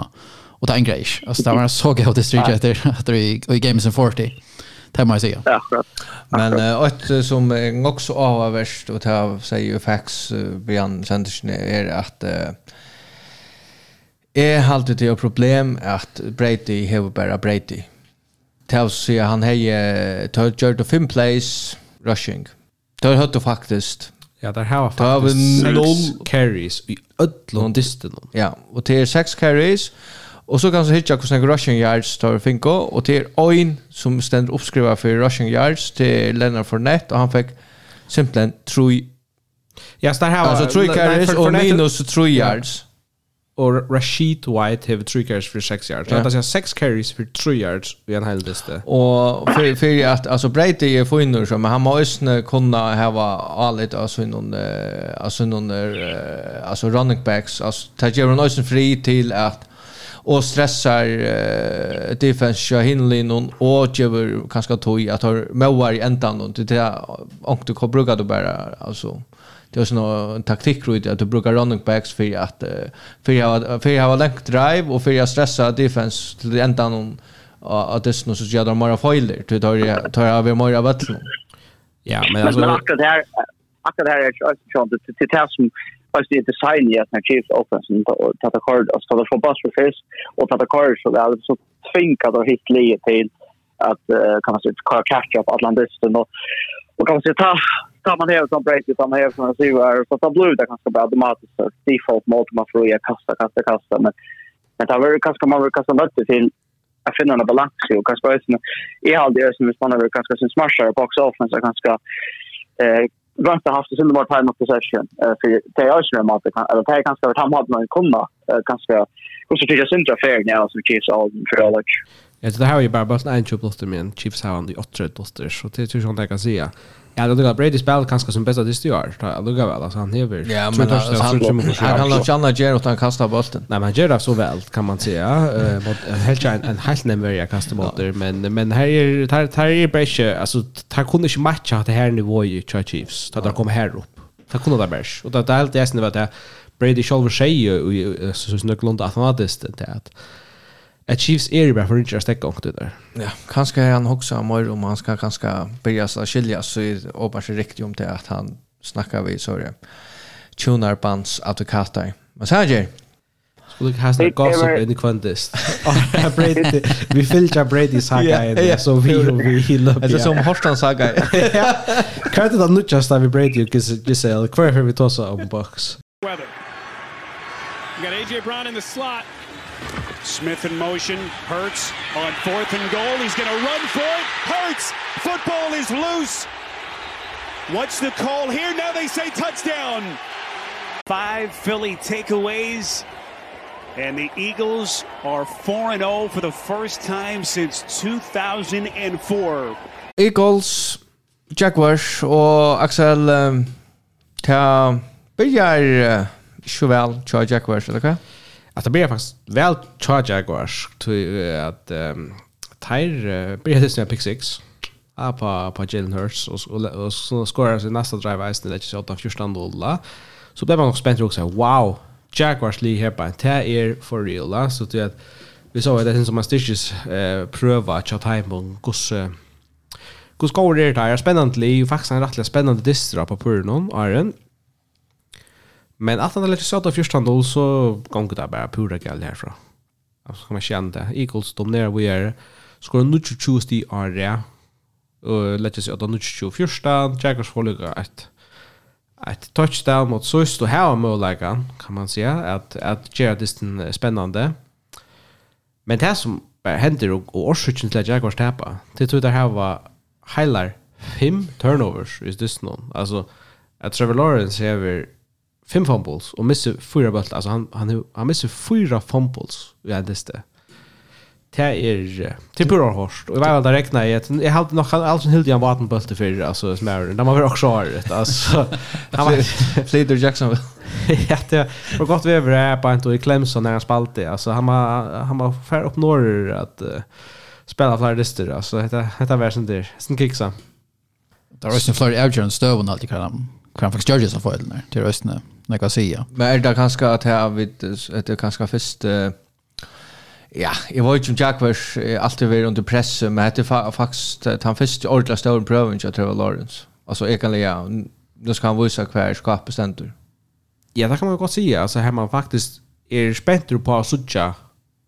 och det är en grej. Alltså det var så gott det street efter att i gamesen 40 det må jag säga. Ja, akkurat. Men ett som är också avvärst och ta säger fax Björn Sandersen är att är alltid det problem att Brady har bara Brady. Tell sig han har tagit gjort fem plays rushing. Det har hört faktiskt Ja, där har faktiskt har vi noll carries i öllon distan. Ja, och det är sex carries. Mm Och så kan så hitta hur snägg rushing yards tar Finko och till Oin som ständer uppskriva för rushing yards till Leonard Fournette och han fick simpelthen tre Ja, så där har alltså tre carries och minus tre yards. Och Rashid White har tre carries för 6 yards. Ja. Alltså sex carries för 3 yards i en hel lista. Och för för att alltså Brady är för inne så men han måste kunna ha allt alltså någon alltså någon alltså running backs alltså ta Jaron Olsen fri till att och stressar uh, defense defensiva hinlin och ger kanske tog att ha måar i ändan och det är du kan bruka det bara alltså det är sån taktik rut att du brukar running backs för att för att för att ha långt drive och för att stressa defense till ändan och att det är så jävla många foiler till tar tar över många vatten. Ja, men alltså akkurat här akkurat här är det sånt det det som faktiskt det design i att när Chiefs offensiven tar kort och tar från pass refers och tar kort så det där så tvingar då hit leje till att kan man säga catch up Atlantisten och och kan man säga ta ta man ner som break ta man ner som Silver så ta blue där kanske bara automatiskt default mode man får ju kasta kasta kasta men men tar väl kanske man vill kasta nötter till att finna en balans och kanske ösna i all det som vi spannar kanske sin smashare box offense kanske eh runt har haft sin more time of possession för det är ju med att eller det är ganska vart han hade någon kunna ganska hur så tycker jag inte fair nu som Chiefs all för all Ja, så det här är ju bara bara en 20 plus men Chiefs har han de åtta plus så det tror jag inte jag kan säga. Ja, det lukar Brady spel kanskje som bästa dist i år. Det lukar väl alltså han hever. Ja, men alltså, han kan låta Janna Ger utan han kastar bollen. Nej, men Ger så väl kan man säga. Eh mot helt en en helt nämligen kasta bollar, men men här är här här är bättre alltså tar kunde inte matcha det här nivået i Chiefs. Ta där kommer här upp. Det kunde det bäst. Och det är helt det är snävt Brady själv säger ju så så snyggt långt att han hade det att att Chiefs är bara för Richard stäcka och det där. Ja, kanske han också mer om han ska kanske börja så skilja så är hoppas riktigt om det att han snackar vi så det. Tunar bands advokater. Men så här Skulle du hashtag gossip in the contest? Brady, vi filtrar Brady saga i så vi och vi gillar det. Det är som Horstan saga. Kvart det nu just vi Brady och Giselle. Kvart vi tossa om box. Weather. We got AJ Brown in the slot. Smith in motion. Hurts on fourth and goal. He's going to run for it. Hurts. Football is loose. What's the call here? Now they say touchdown. Five Philly takeaways. And the Eagles are 4-0 for the first time since 2004. Eagles, Jaguars og Axel um, ta börjar uh, så väl tja Jaguars eller vad? att det blir faktiskt väl charge Jaguars till att um, Tyre blir det snäpp pick 6 ah, på, på Jalen Hurts och, och, och så skorar sig nästa drive Eisen det är 28-14 dollar så blev man nog spänd också wow Jaguars ligger här på det är for real la. så det att vi såg att det är som man styrkes eh, pröva att ta time på gosse eh, går det där spännande liv faktiskt en rättliga spännande distra på Purnon Iron Men att han är lite söt av första då så gånger det bara pura gäll härifrån. Alltså man känna det. Eagles dominerar vi är skor nu till choose the area. Och let's say att nu till första Jaguars får lucka ett ett touchdown mot Sust. Och här om möjligen kan man säga att att göra det spännande. Men det som händer och och orsaken till att Jaguars tappar. Det tror jag det här var highlight fem turnovers is this någon. Alltså att Trevor Lawrence har fem fumbles och missar fyra bollar alltså han han han missar fyra fumbles i ja, det där. Det är typ pura hårt. Och jag vet att räkna i att jag hade nog alls en hyllde en vatenbölte för alltså smärre. De var också har det alltså. Han var Fleeter Jackson. ja, det var gott vi över på inte i Clemson när han spalte. Alltså han var han var fair upp norr att uh, spela flera lister alltså. heter heter var sånt där. Sen kicksa. Där var ju flera avgörande stöv och alltid kan han kan faktiskt göra så fel när till röstna när jag säger. Men är det kanske att här vet att det kanske först ja, jag var ju som Jack var alltid var under press men det var faktiskt han först ordla stor prövning jag Trevor Lawrence. Alltså jag kan lägga nu ska han visa kvar skapet ständer. Ja, det kan man gott säga alltså här man faktiskt är spänt på att sucha.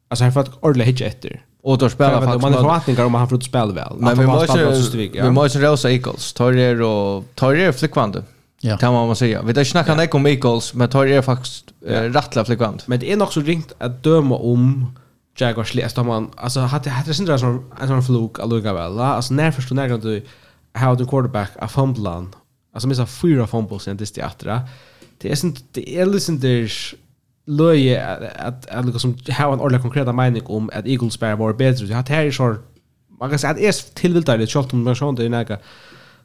Alltså här för att ordla hitch efter. Och då spelar faktiskt man har förväntningar om han får spela väl. Men vi måste vi måste Rosa Eagles, Torrier och Torrier flickvande. Ja. Kan man säga. Vi där snackar ja. om Eagles, men tar det faktiskt ja. rättla frekvent. Men det är nog så ringt att döma om Jaguars läst om man alltså hade hade sin som en sån fluk alluga väl. Alltså när förstår när du how the quarterback a fumblan, Alltså missa fyra fumbles i det teatra. Det är inte... det är liksom där löje att att liksom som en ordentlig konkreta mening om att Eagles bara var bättre. Det här är så man kan säga att är tillvilligt självt om man sånt det näga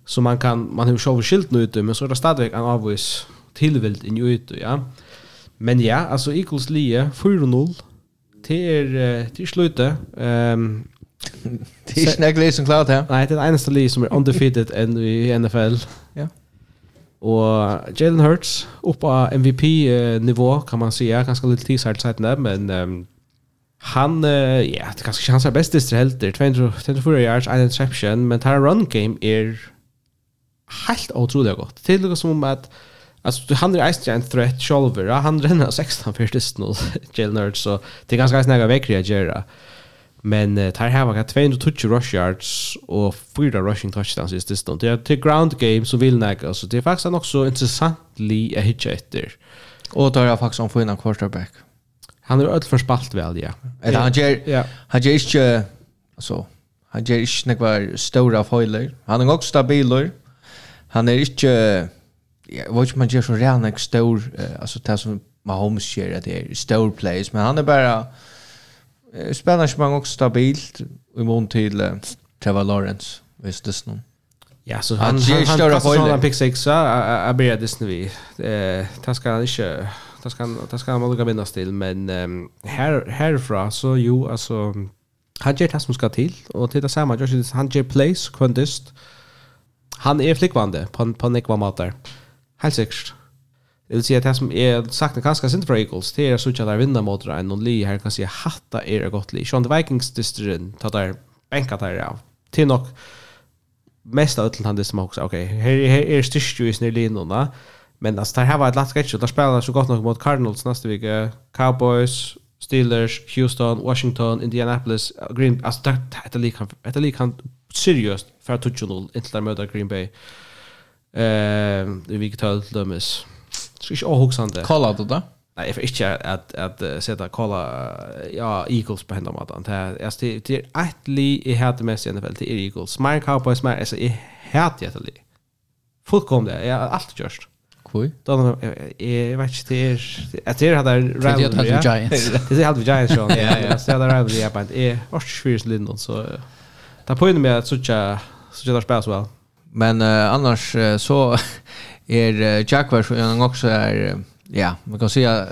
Så man kan man har show skilt nu ute men så är det stadigt en avvis tillvilt in ute ja. Men ja, alltså equals lie 4-0 till till slutet. Ehm Det är inte en som klart här. Nej, det är det enda lie som är undefeated i NFL. Ja. Och Jalen Hurts upp på MVP-nivå kan man säga. Ganska lite tisart sagt där, men um, han, uh, ja, det kanske inte hans bästa helter. 24 yards, en interception, men tar run game är helt otrolig godt. Det er det som om at Alltså han är ju en threat solver. Han renner 16 för det nu. Jail nerd så det är ganska snäga veckor jag. Men uh, tar här var 220 rush yards och fyra rushing touchdowns i stund. Det är till ground game så vill näga så det är faktiskt också intressant li a hitcha efter. Och då är jag faktiskt om för en quarterback. Han är öll förspalt väl ja. Eller han ger ja. han ger inte så han ger inte några stora foiler. Han är också stabiler. Han är inte jag vet inte man gör så redan en stor alltså det som Mahomes gör det är stor plays men han är bara spännande man också stabilt i mån till Trevor Lawrence visst det någon Ja, så han han han kastar sådana pick six så jag ber det nu vi. Eh, det ska han inte det ska det ska man lugga minnas till men här härifrån så jo alltså han gör det som ska till och till det samma Josh han gör plays kvantist. Eh han är flickvande på på nekva matar. Helt sikkert. Det vil si at det som er sagt ganska sint för Eagles, det er så att där vinner mot en och li her kan se hatta er det gott Lee. Sean Vikings distryn tar der bänka der, av. Til nok mest av allt han det som også, ok, okay, her er styrst jo i linorna. Men alltså her var et latt sketch och där spelar så godt nok mot Cardinals neste vike, Cowboys, Steelers, Houston, Washington, Indianapolis, Green. Alltså han, det er det han, seriøst fra 2-0 inntil inte møter Green Bay. Eh, det vi tar till dömes. Ska inte avhuxande. Kolla det då. Nej, jag inte att att sätta kolla ja Eagles på hända matan. Det är det är ett li i hade mest i NFL till Eagles. Mine Cowboys mer alltså i hade jag det. Fullkomligt. Jag har allt gjort. Koi. Då jag vet inte det är att det hade rivalry. Det hade Giants. Det hade Giants. Ja, ja. Så hade rivalry på ett är vart svårt lind så Det påminner mig att sådär sådär där spelas väl. Men uh, annars uh, så är uh, Jack versionen också är ja, man kan säga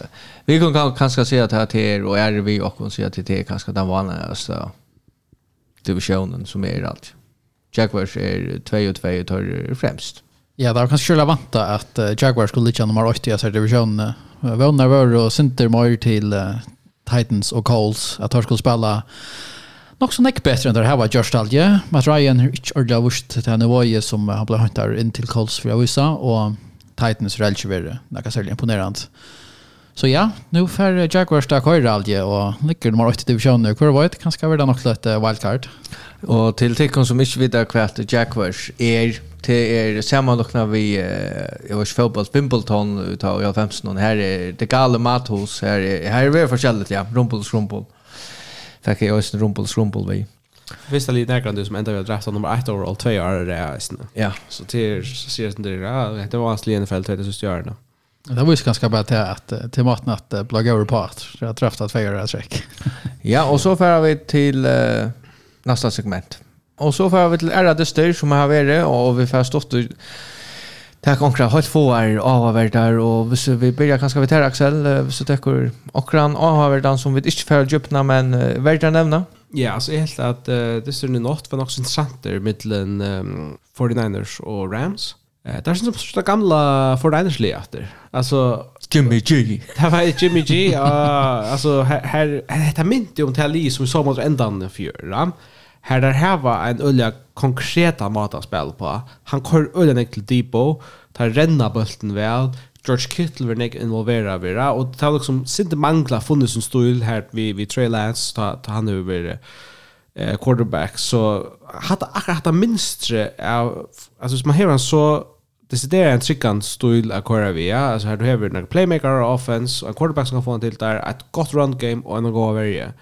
vi kan kanske säga att här till och är vi och kan säga att det är kanske den vanligaste divisionen som är allt. Jaguars är 2 och 2 tar främst. Ja, det var kanske skulle vanta att Jaguars skulle ligga nummer 8 i den divisionen. Vånar var och Sinter Moyer till Titans och Colts att de skulle spela nok så nekk bedre enn det her var Josh Dalje. Matt Ryan har inte ordentligt vurst til henne var som han blev huntar in till Coles å vise, og Titans er ikke värre. Det kan särskilt imponerande. Så ja, nu får Jaguars där køyre Dalje och lyckor de har åtta divisioner. Hur var det? Kanskje var det nog lite wildcard. Og til tyckon som ikke vet hva at Jaguars er, til er sammanlockna vi jeg var ikke fotball, Wimbledon utav jag 15 her er det gale mathus her er, her er vi forskjellig, ja rumpel rumpel fikk jeg også rumpel skrumpel vi. Visst det lite närgrande som ändå vi har draftat nummer 1 overall 2 år det är Ja. Så till ser det där det det var hans Lenefeld 2000 Det var ju ganska bra till att till maten att blogga över på att jag har träffat två år check. Ja, och så färdar vi till uh, nästa segment. Och så färdar vi till Ära Dyster som har varit och vi får stått Tack onkra, helt fåar avvärdar och hvis vi börjar kanske vi tar Axel så täcker onkran avvärdan som vi inte för djupna men uh, nämna. Ja, alltså helt att uh, det ser nu något var något intressant där mellan um, 49ers och Rams. Uh, där är som så gamla 49ers leater. Alltså Jimmy G. Det var Jimmy G. Uh, alltså här här det minns ju om Tali som vi såg mot ändan för här där här var en öliga konkreta mataspel på. Han kör öliga ner till Debo, tar renna bulten väl, George Kittle var nek involverad vid det, och det har liksom inte mangla funnits en stil här vid, vid Trey Lance, ta, ta han över eh, quarterback, så hade akkurat hatt minstre av, alltså som man har en så desidera en tryggan stil att köra via, alltså här du har en playmaker och offense, och en quarterback som kan få en till där, ett gott run game och en gå över det.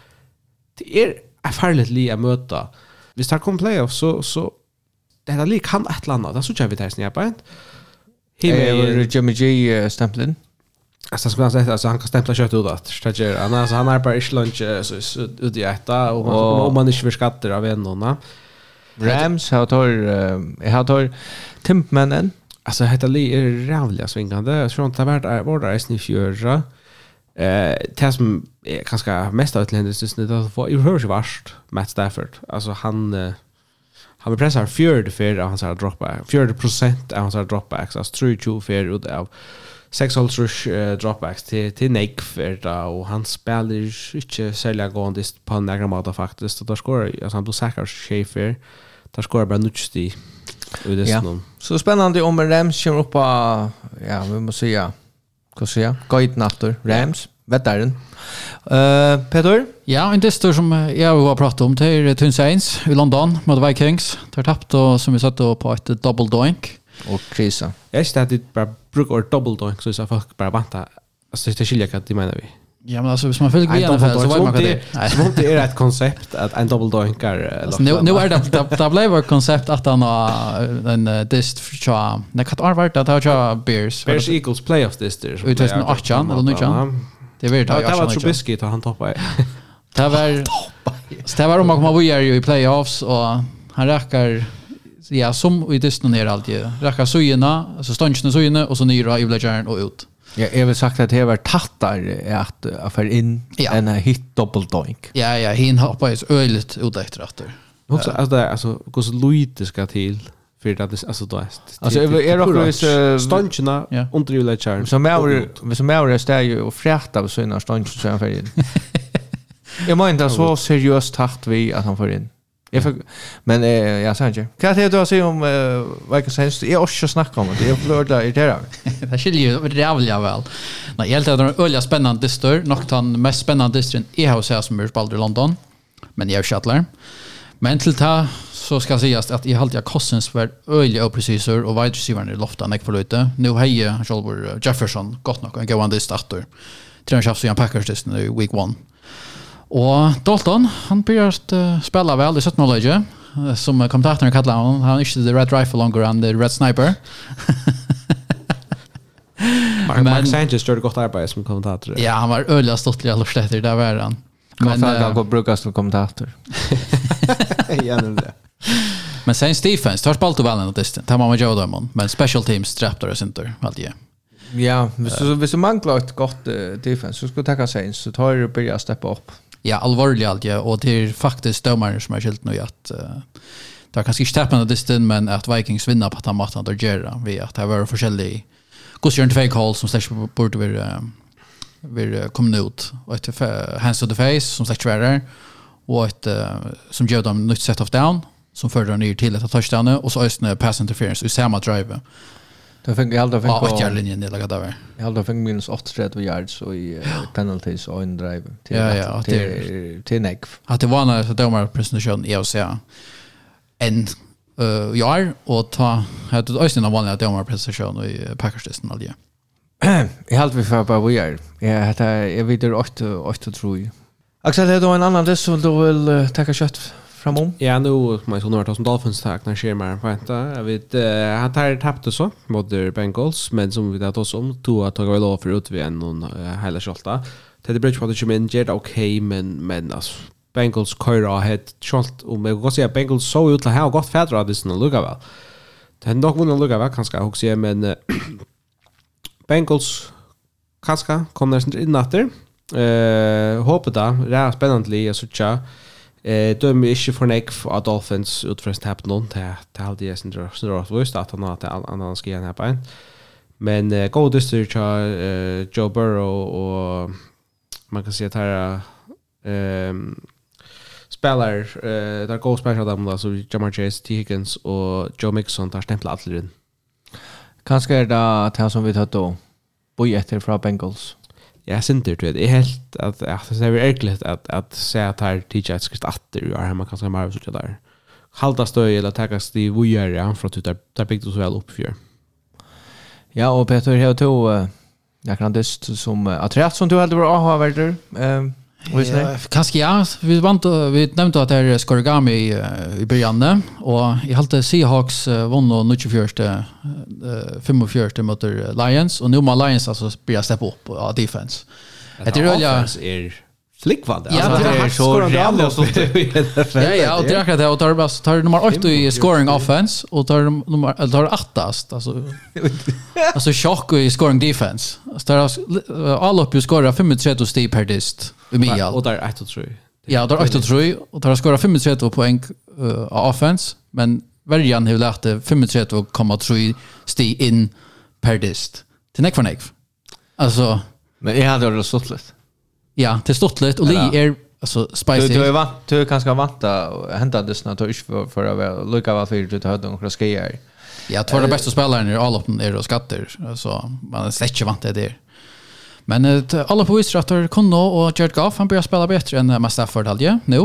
Det är er farligt li att möta. Vi tar kom playoff så så det här lik kan ett landa. Det så jag vet inte jag på. Himmer Jimmy G uh, stämplen. Alltså ska man säga alltså han kan stämpla kött ut att stager. Han alltså han är bara i lunch så ut i äta och om man inte vill skatter av en Rams har tar jag har tar Timpmannen. Alltså heter Lee är rävliga svingande. Jag tror inte det vart är vart i sniffjöra. Eh, det som är ganska mest av utländare syns det att få i hörs värst Matt Stafford. Alltså han eh, han pressar 40 för av hans dropback. 40 procent av hans dropbacks. Alltså 22 för ut av sex holds uh, dropbacks till till Nick för då och han spelar inte sälja gående på några måta faktiskt. Och där skorar alltså han blir säker Schaefer. Där skorar bara Nutchti. Ja. Så spännande om Rams kommer upp på ja, vi måste säga ska se. Guide natter Rams vettaren. Uh, Peter? Ja, en distor som jag har pratat om till Twin Saints i London mot Vikings. De har tappt och som vi satt på ett double doink. Och krisa. Jag det bara brukar double doink så så folk bara vänta. Alltså det skiljer kan det menar vi. Ja men alltså hvis man följer med i NFL så var man det. Svårt det är ett koncept att en double doinkar. Nu nu är det det blev ett koncept att han har en dist för när kat har varit att ha beers. Bears Bears equals playoffs dist. Utan Achan eller Nuchan. Det är väl det. Det var Trubisky då han toppade. Det var Det var om man kommer vidare i playoffs och han räcker ja som i dysten ner alltid. Räcker sojorna, alltså stånchen sojorna och så nyra i bläckaren och ut. Ja, jag vill sagt att det var tattar att att för in ja. en hit double doink. Ja, ja, hin hoppar ju öligt ut efter efter. Också alltså det alltså går så lite ska till för att det alltså då är alltså är det också stanchna under ju lächar. Som är så är det ju och fräta på sina stanchna för in. Jag menar så seriöst tatt vi att han för in. Jag för men eh jag sa inte. Kan det då se om vad kan sägas? Jag orkar snacka om det. Jag blir där i det Det skiljer ju över det avliga väl. Nej, helt att det är öliga spännande distor, nog han mest spännande distrin i huset som är spalt i London. Men jag schattlar. Men till ta så ska sägas att i halt jag kostens var öliga och precisor och wide receiver i loftan jag förlute. Nu hejer Jolbur Jefferson gott nog en gående starter. Tror jag så Jan Packers distrin i week 1. Og Dalton, han började uh, spela väl i 17 ålder uh, som kommentatorn kallar honom. Han är inte the red rifle longer än the red sniper. Mark, Mark Sanchez gjorde gott arbete som kommentator. Ja, han var öliga stottlig alla städer, där var han. Men han kan bruka som kommentator. Genom det. Men sen Stephens, tar spalt och väl något istället. Tar man Joe Damon, men special teams trappar det inte alltid. Ja, hvis du, hvis du manglar ett gott uh, defense, så ska du tacka seg så tar du og börjar steppa upp ja, alvorlig alt, ja, og det er faktisk dømerne som er skilt nå i at uh, det er kanskje ikke tappende distin, men at Vikings vinner på den maten der gjøre det, ved at det var forskjellige godstjørende fake-hold som slags burde være vi kom ut. Och ett hands to the face som sagt og och uh, som gör dem nytt set of down som förde ner till ett touchdown och så ösna pass interference i samma drive. Jag fick jag hade fick på åtta linjen det lagade där. Jag aldrig fick minus 38 yards och i penalties och en drive till ja, ja, till till neck. Att det var när så domar presentation i oss ja. En eh jag och ta hade det ösnen av vanliga domar presentation i Packers testen alltså. Jag hade vi för bara vi är. Jag hade jag vet det 8 8 tror jag. Axel, det då en annan det som du vill ta kött framom. Ja, nu kommer jag så några som Dolphins tack när Sherman vänta. Jag vet han tar tappte så mot Bengals, men som vi där oss om då att ta väl av för ut vi en någon hela skölta. Teddy Bridgewater kom in, gjorde okej, men men alltså Bengals køyra het skjolt om jeg kan si at Bengals så ut att ha gott godt fædre av disse lukka vel. Det er nok vunnet lukka vel kanskje, jeg sier, men Bengals kanskje kommer der in inn Eh hoppas det är spännande att se. Eh dømmer ikke for nek av Dolphins ut fra snappen noen til til halde jeg sin drøst vist at han har til han skal gjerne på en. Men eh, god dyster til uh, Joe Burrow og man kan si at her ehm spelar eh där går spelar dem da, så Jamar Chase, T Higgins og Joe Mixon tar stämplar alla in. Kanske är det det som vi tar då. Boy efter från Bengals jag synter till det är helt att att det är verkligt att att se att här teacher ett skrift åter och här man kan säga mer så där halta stöj eller ta sti vad gör jag för att du tar pikt så väl upp för Ja och Peter jag tog jag kan det som attrahet som du hade varit ha värder ehm Ja, kanske ja. Vi vant vi nämnde att det är Skorigami i, i början och i halte Seahawks vann och nu 24 45 mot Lions och nu må Lions alltså börja steppa upp på defense. Det är ju Flickvald. Ja, alltså, det är så jävla så. Ja, ja, och det är det och tar bara tar nummer 8 i scoring offense och tar nummer eller tar åttast alltså. Alltså chock i scoring defense. Alltså tar all upp ju skorar 35 steg per dist. Umia. Och där 1 och 3. Ja, där 8 och 3 och tar skorar 35 poäng uh, offense, men värjan har lärt 35,3 steg in per dist. Till neck för neck. Alltså Men jag hade det så lätt. Ja, det är stortligt och det är alltså spicy. Du, du är vant, du är ganska vant att hända det snart och inte för att lycka vad för du har några skejer. Ja, två av de bästa spelarna i Allopen är och skatter. så man är släcker vant det. Men uh, alla på visar att det kunde och Jared Goff, han börjar spela bättre än Matt Stafford hade nu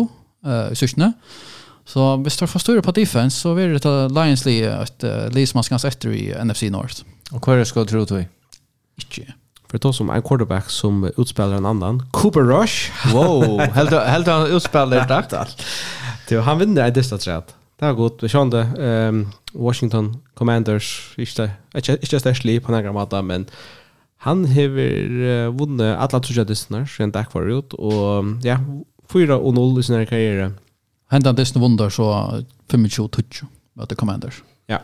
uh, i syrsne. Så hvis står för större på defense så är det Lions Lee, et uh, Lee som man ska etter i NFC North. Och hur ska det ska tro till? Ikke. För då som en quarterback som utspelar en annan. Cooper Rush. Wow, helt helt han utspelar det allt. Det han vinner i detta trädet. Det har gått vi kände ehm Washington Commanders inte inte just actually på några måta men han har vunnit alla tre distnar sen tack kvar ut och ja 4 och 0 i sin karriär. Han den distnar vinner så 25 touch mot Commanders. Ja.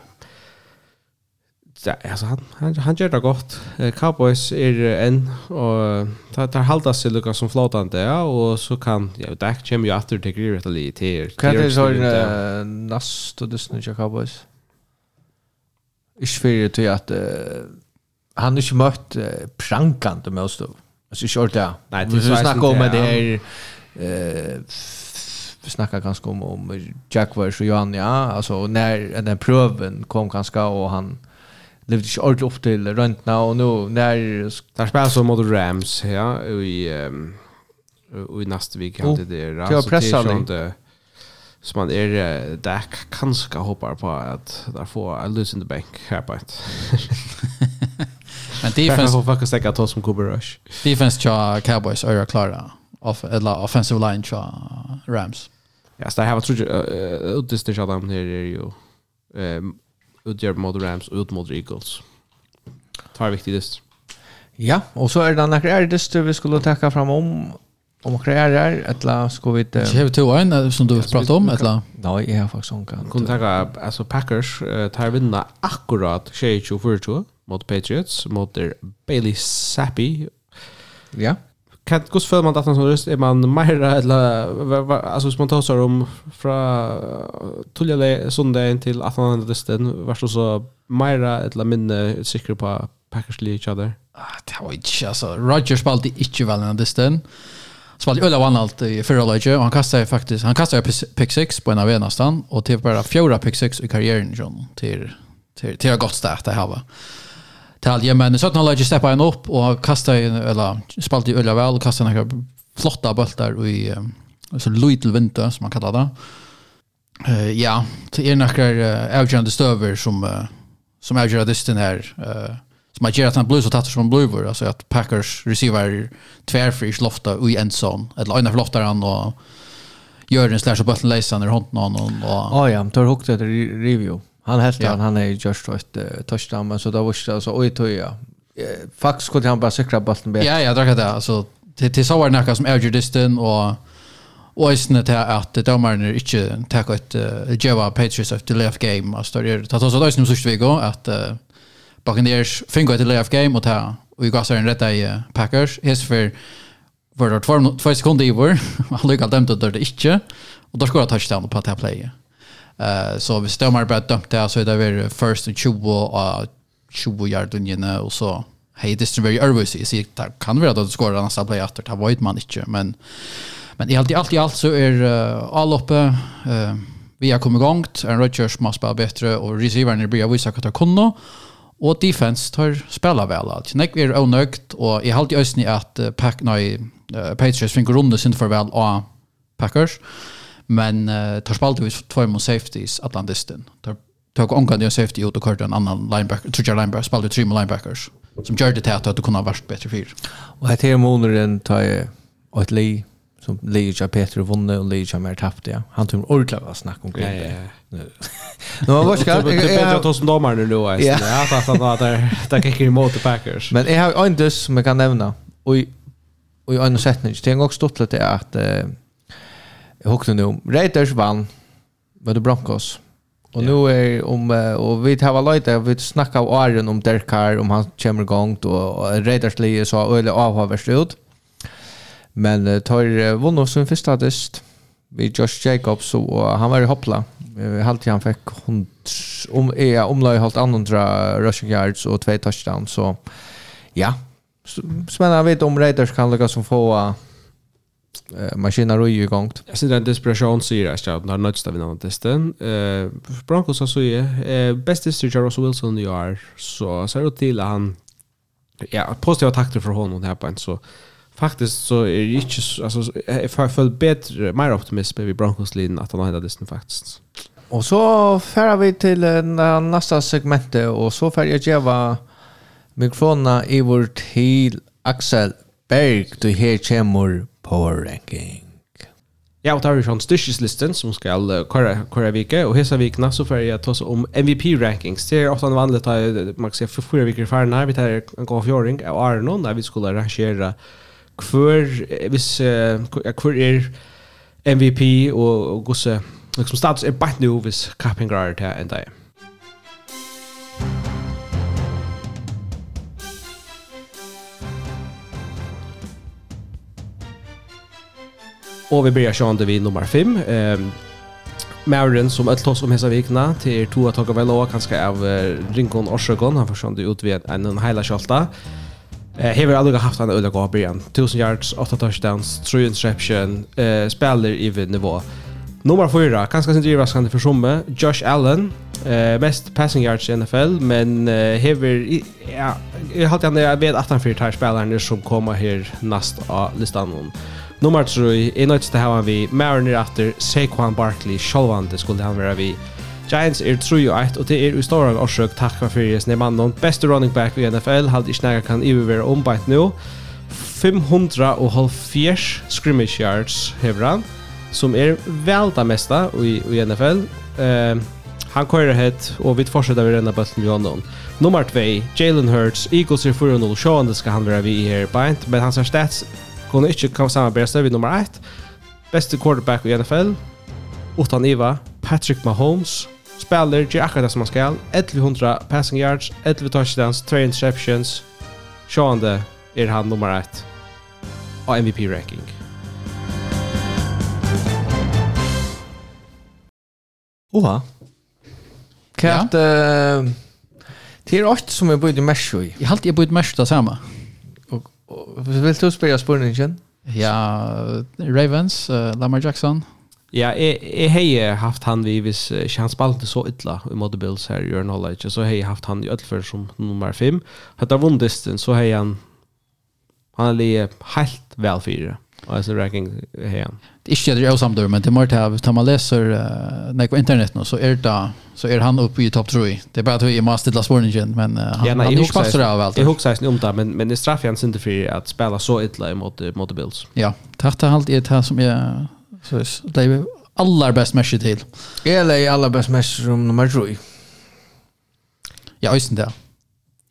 Ja, alltså han han han gör det gott. Cowboys är en och tar tar halda sig lukka som flotande ja och så kan ja Dak kommer ju åter till grejer till lite. Kan det så en nast och det snurrar Cowboys. Ich för det att han inte mött prankande motstånd. Alltså short där. Nej, det är snack om det är eh vi snackar ganska om om Jack Welsh och Johan ja alltså när den pröven kom ganska och han levde ikke ordentlig opp til røntna, og nå når... Der spiller så mot Rams, ja, i, um, i neste vik kan det der. Det var pressande. Så man er der kanskje håper på at der får a loose in the bank her på et. Men defense... Får faktisk ikke ta som Cooper Rush. Defense tja Cowboys er klara. Off, eller offensive line tja Rams. Ja, så det här var tror jag... Uh, det styrkade dem här är ju... Um, utgjør mot Rams og ut mot Eagles. Tar viktig dist. Ja, og så er det noen er dist vi skulle takke fram om om hva er det eller skal vi ikke Kjeve to øyne som du prater om eller? Nei, jeg har faktisk sånn kan Kunne takke, altså Packers tar vinna akkurat 22-24 mot Patriots mot Bailey Sappi Ja kan kus för man att han som röst är man mer eller alltså som man tar sig om från tullade söndagen till att han hade resten var så så mer eller minne säker på Packers Lee each other. Ah, det var inte alltså Roger spalte inte väl den resten. Spalte öla vann allt i förra laget och han kastade faktiskt han kastade pick six på en av nästan och till bara fjärde pick six i karriären John till till till gott start det här va tal. Ja, men så han lagde steppa en upp och kasta in eller spalt i ölla väl och kasta några flotta bollar i så Luitel Winter som man kallar det. Uh, ja, det är några uh, avgörande stöver som uh, som avgör dysten här uh, som har gjort att han blues och tattar som bluver alltså att Packers receiver tvärfrisch lofta i en sån eller ena loftar han och gör en slash och bollen läser ner handen och Ja, ja, tar hookt det review. Han helt han han är just ett uh, touchdown men så då var det så oj toja. Fax kunde han bara säkra bollen bättre. Ja, jag drack det alltså till till så var det som Edge Distin och och isne till att domaren inte ta ett uh, Java Patriots the left game alltså det tar så då som så vi går att uh, Buccaneers finger till left game och ta och vi gasar en rätta i uh, Packers. His för för det två sekunder i var. Han lyckades dömt det inte. Och då skulle jag touchdown på att jag playade. Uh, så hvis de har bara dömt det så är det väl first and 20 och 20 yard linjerna och så hej det är very nervous så det kan vara att det skorar en annan play efter det vet man inte men men i allt i allt i allt så är uh, all uppe uh, vi har kommit igång en Rodgers måste spela bättre och receivern blir vissa att ta kunna och defense tar spela väl allt. vi är onökt och i halt i ösni att uh, Pack nej uh, Patriots fick runda sin farväl av Packers. Uh, Men uh, tar spalte vi två mot safeties Atlantisten. Tar tog onka det safety ut och körde en annan linebacker, tror linebacker, spalte tre mot linebackers som gör det att det kunde ha varit bättre för Och här till månaden tar jag ett li som Lee Leija Peter vunne och Lee Leija mer tappte ja. Han tog ordla vad snack om grejer. Ja, ja. Nu var ska jag bättre att som domare nu då. Ja, fast han var där där gick emot Packers. Men jag har en dus som jag kan nämna. Och och en sättning. Det är också stått lite att jag hockade nu. Raiders vann med Broncos. Och nu är om och vi har varit lite vi snackar av Aaron om Derek Carr om han kommer igång då och Raiders lige så öle avhavs ut. Men tar tar vunnit sin första dist vi Josh Jacobs så han var i hoppla. Helt han fick hon om är omlag halt andra rushing yards och två touchdowns så ja. Spännande vet om Raiders kan lyckas som få eh maskiner och ju gångt. Jag ser den desperation syr jag att när nödsta vi någon testen. Eh Broncos så så eh bästa styrkare Russell Wilson i år så ser det till att han ja positiva takter för honom här på en så faktiskt så är det inte alltså jag föll bättre mer optimism med Broncos linjen att han har hittat det faktiskt. Och så färrar vi till nästa segment och så färjar jag geva mikrofonen i vår till Axel Berg, du här kommer Power Ranking. Ja, og tar vi sånn styrkeslisten som skal kåre, kåre vike, og hese vikene så får jeg ta oss om MVP-rankings. Det er ofte en vanlig, ta, man kan si, for fire viker ferden her, vi tar en gång fjoring av Arnon, der vi skulle rangere hver, hvis, hver er MVP og, og gosse, liksom status er bare nå hvis Kappinger er til en dag. Och vi börjar sjönde vid nummer 5. Ehm Mauren som ett loss om hesa vikna till Tua Tagovailoa kanske av Rinkon Orsögon han försvann ut vid en en hela skölta. Eh hever aldrig haft en öliga gåa början. 1000 yards, 8 touchdowns, 3 interception, eh spelar i vid nivå. Nummer 4, ganska sin kan för somme, Josh Allen. Eh mest passing yards i NFL, men eh, hever ja, jag har han jag vet att han fyra tar spelaren som kommer här näst av listan. Nummer 3 er nødt til å ha vi Mariner etter Saquon Barkley sjølvande skulle han være vi Giants er 3 og 1, og det er i stor årsøk takk for fyrir sin mannen. Beste running back i NFL, halde ikke nægge kan iververe ombeit nå. 570 scrimmage yards hever han, som er vel det meste i, i NFL. uh, han kører het, og vi fortsetter vi renne bøtten med Jonon. Nummer 2, Jalen Hurts, Eagles er 4-0, sjående skal han være vi i her beint, men han ser stats kunne ikke komme samarbeide seg vid nummer 1. Beste quarterback i NFL, utan Iva, Patrick Mahomes, spiller, gjør akkurat det som han skal, 1100 passing yards, 11 touchdowns, 3 interceptions, sjående er han nummer 1 av MVP-ranking. Oha. Kjært, ja. uh, det er alt som jeg bøyde mersk i. Jeg halte jeg bøyde mersk det samme. Ja. Vil du spela spurningen? Ja, Ravens, uh, Lamar Jackson. Ja, jeg, jeg har haft han vi hvis ikke han spalte så ytla i mot Bills her i Jørn Hollage, så har jeg haft han i Ødelfør som nummer 5. Hette av vondisten, så har han han er lige helt vel fire. Og jeg ranking har han ikke det er samtidig, men det må ta, ta man leser uh, nei, på internet nå, så er det så er han uppe i topp 3. Det er bare at vi må stilla spårningen, men uh, han, ja, nei, han er ikke passer av alt. Jeg husker ikke om det, men, men det straffer han ikke for at spela så ytla i mot, mot Bills. Ja, tatt det alt er det som jeg synes, det er aller best matcher til. Jeg er aller best matcher som nummer 3. Ja, øysen det.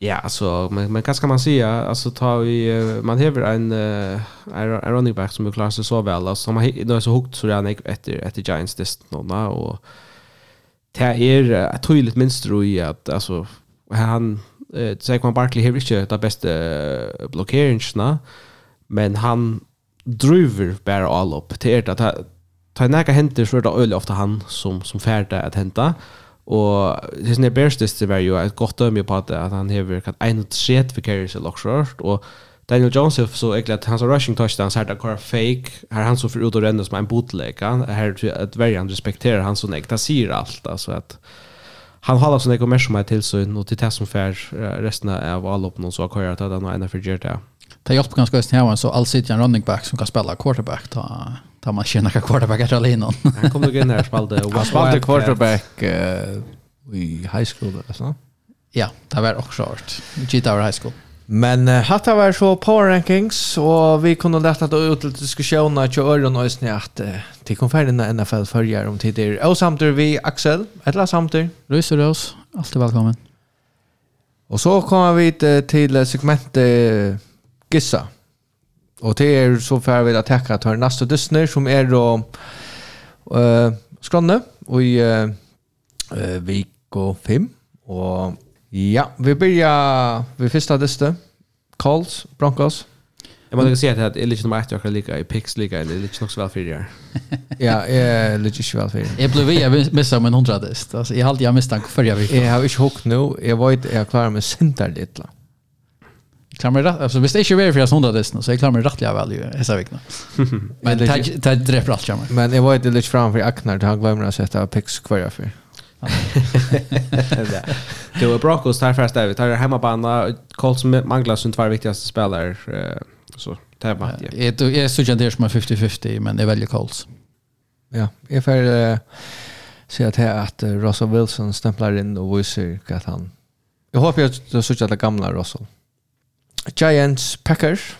Ja, alltså men men vad ska man säga? Alltså tar vi man häver en uh, en running back som klarar sig så väl alltså som har så högt så redan efter efter Giants dist nåna och det är ett tydligt mönster i att alltså han eh Saquon Barkley har inte det bästa blockeringen men han driver bara all upp till att ta näka händer så är det öle ofta han som som färda att hämta Og det som er bærstes til var jo et godt dømme på at, at han hever kan 31 for carries i Lockshort, og Daniel Jones er så egentlig at hans rushing touchdown så er det hver fake, her han så for ut og renne som en bootleg her er at hver han respekterer han så nek, det sier alt, altså at han har sånn ikke mer som er tilsyn, og til det som fer resten av alle opp noen så har jeg at han har ene for gjør det. Det hjälper ganska just här så all sitter en running back som kan spela quarterback, ta ta man känna quarterback att alla. Han kom nog her og spalte. Han spalte quarterback i high school eller så. Ja, det var också hårt. Gita var high school. Men uh, hatt det var så power rankings og vi kunne lette det ut till diskussioner till Örjan och Ösne at uh, till konfärden NFL følger om tider. Og samtidig vi Axel, ett la samtidigt. Rys och Rös, alltid velkommen. Og så kommer vi til segmentet Gissa. Og det er så för vi att täcka til neste Disney som er å uh, skranne og i uh, vik og fem. Og ja, vi begynner vi første Disney Colts Broncos. Jeg må ikke si at det er litt nummer ett, 1 jag lika i Pix lika er litt nok så vel för det. Ja, jeg er litt ikke vel för. Jag blev jag missar men 100 hundradist. Alltså jag har alltid jag misstänkt förra veckan. Jeg har ikke hukt nå, jeg vet jag klarar mig syntar lite klarar mig rätt alltså visst är ju för jag sånda det så jag klarar mig rättliga väl ju hesa veckan. Men det det dräper allt kommer. Men jag var inte lite framför Aknar han glömde att sätta pix kvar för. Det var Broncos tar fast David tar hemmabana Colts manglar sin två viktigaste spelare så tar man det. Jag är så jag som 50-50 men det är väldigt Colts. Ja, jag får se att här att Russell Wilson stämplar in och visar att han Jag hoppas att du har sett gamla Russell. Giants, Packers.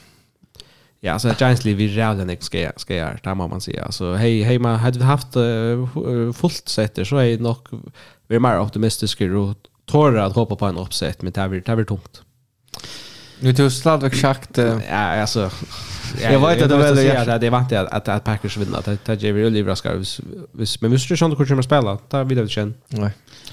Ja, så Giants liv i rävlen jag ska jag ska jag där man säga. Så hej hej man hade vi haft uh, fullt sätter så är nog vi är mer optimistiska och tårar att hoppa på en uppsätt men det här blir det här blir tomt. Nu tog Sladvik sagt... Uh, ja, alltså... Jag vet att det väl är att det är vant att att Packers vinner. Det tar ju väl livra ska vis men måste du sånt kort som spela. Ta vidare sen. Nej.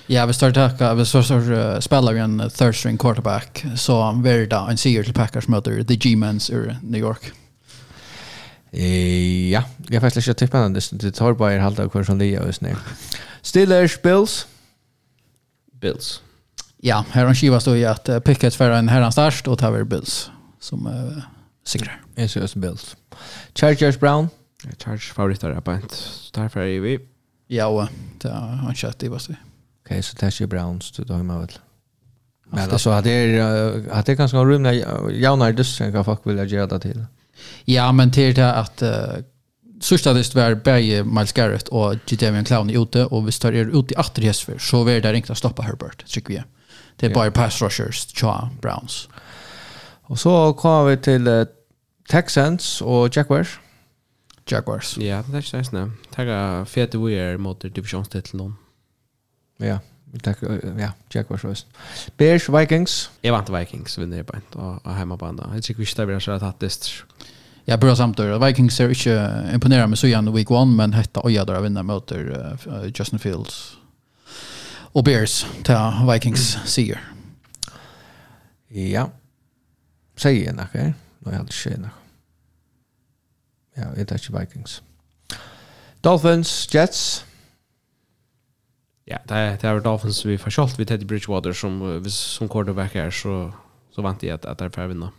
Ja, vi startar tacka vi så så spelar vi en third string quarterback så I'm very down and see your Packers mother the G-Mans i New York. Eh ja, jag faktiskt ska tippa den det tar bara en halv kvar som det är just nu. Steelers Bills. Bills. Ja, här har skiva står i att Pickett för en herrans start och tar Bills som uh, Sigrar. Jeg ser også Bills. Chargers Brown. Chargers favoritter er bænt. Derfor er vi. Ja, og det er han kjøtt i bæst. Ok, så det er ikke Browns du tar med vel. Men altså, at det er, at det er ganske rymne javnere døstren hva folk vil gjøre det til. Ja, men til det at uh, Sørsta dist var Berge, Miles Garrett og Jadavian Clowney ute, og hvis det er ute i atter hestfer, så vil det ringt å stoppe Herbert, trykker vi. Det er bare pass rushers, tja, Browns. Ja. Och så kommer vi till uh, Texans och Jaguars. Jaguars. Ja, det är nice nu. Tacka fete vi är mot divisionstiteln. Ja, vi tackar ja, Jaguars også. Bears Vikings. Jag vant Vikings vinner på och och hemmabana. Jag tycker vi ska bli så att det. Ja, bra samtidig. Vikings är ikke imponerande med i week 1, men hetta och där vinner mot Justin Fields. Och Bears til Vikings seger. Ja, Säger jag något, nej jag hade tjej något. Ja, jag tar inte Vikings. Dolphins, Jets. Ja, det är det är Dolphins vi får skolt vid Teddy Bridgewater som som quarterback er, så så vant jag att att det är vinna.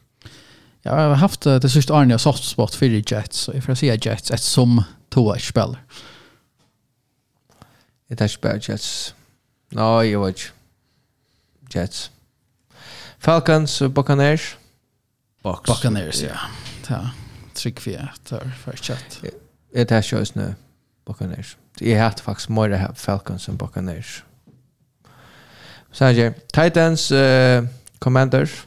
Jag har haft det sista Arne och soft spot för Jets så jag får säga Jets ett som två spel. Det är spel Jets. Nej, jag vet. Jets. Falcons, Buccaneers. Box. Buccaneers, ja. Ja, Trick vi er för chat. Jeg tar ikke oss nå, Buccaneers. Jeg har faktisk mer Falcons enn Buccaneers. Så her, Titans, uh, Commanders.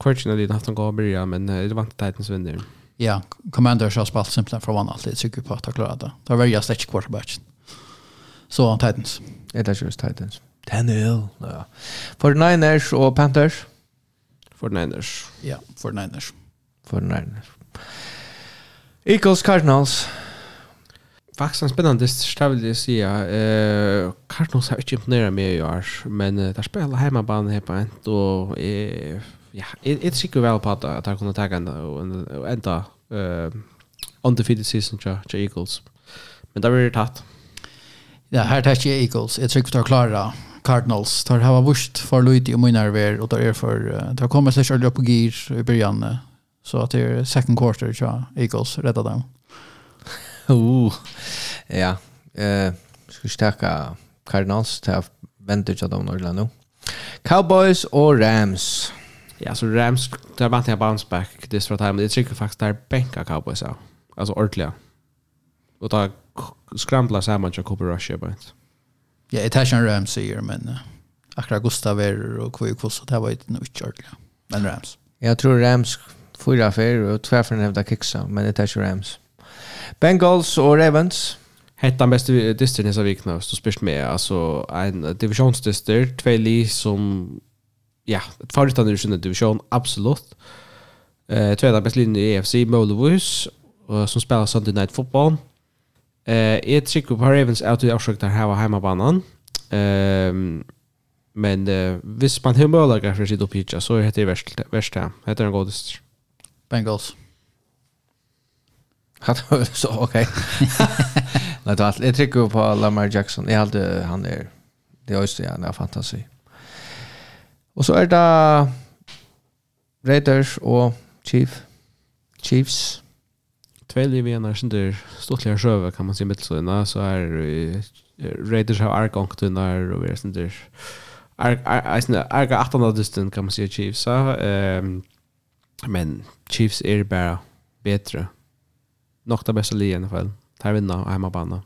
Kvartsen har de haft en god börja, men det var inte Titans vinner. Ja, Commanders har spalt simpelthen for vann alltid, sikker på at de klarer det. Det var veldig slett quarterback. Så Titans. Jeg tar ikke Titans. Titans. Tannehill. Ja. 49ers og Panthers. For Niners. Ja, 49ers. 49ers. Eagles Cardinals. Faktisk en spennende stavl det sier. Uh, Cardinals har ikke imponeret meg i år, men uh, der spiller hjemmebane her på en, og jeg, ja, jeg, jeg sikker vel på at de kunne ta en, og enda uh, undefeated season til Eagles. Men det blir tatt. Ja, her tar ikke Eagles. Jeg tror ikke vi tar klare Cardinals tar hava vurst för Luigi och Munar ver och där är för där kommer sig själva på gear i början så att det är second quarter så Eagles rädda dem. Uh, Ja. Eh ska stärka Cardinals till vente jag dem Orlando. Cowboys og Rams. Ja, så Rams där vant jag bounce back this for time. Det tycker faktiskt där bänka Cowboys. Alltså ordentligt. Och då skramla samman till Cooper Rush bara ja, jeg tar ikke en Rams sier, men uh, akkurat Gustav er og Kvøy Kvoss, det var ikke noe utkjørlig. Men Rams. Jeg tror Rams fyra fyra og tvärför nevnta kiksa, men det er ikke Rams. Bengals og Ravens. Hetta den bästa distern i så vikna, så spyrst med. Alltså en divisionsdister, två li som, ja, ett förutan i sin division, absolut. Eh, två den bästa linjen i EFC, och som spelar Sunday Night Football. Eh, jeg trykker på Ravens at du avsøkt der her var hjemmebanen. Um, men uh, hvis man har mulighet for å sitte opp hit, så heter det verst, verst her. Heter den godest. Bengals. så, ok. Nei, alt. Jeg trykker på Lamar Jackson. Jeg halte han er, det er også, ja, det fantasi. Og så er det Raiders og Chief. Chiefs kväll vi en sinter stortliga sjöve kan man se mittsøna så er Raiders har argångt under och vi er sinter arga 800 dysten kan man se Chiefs så ehm men Chiefs är bara bättre. Nog det bästa i alla fall. Tar vinna och hemmabana.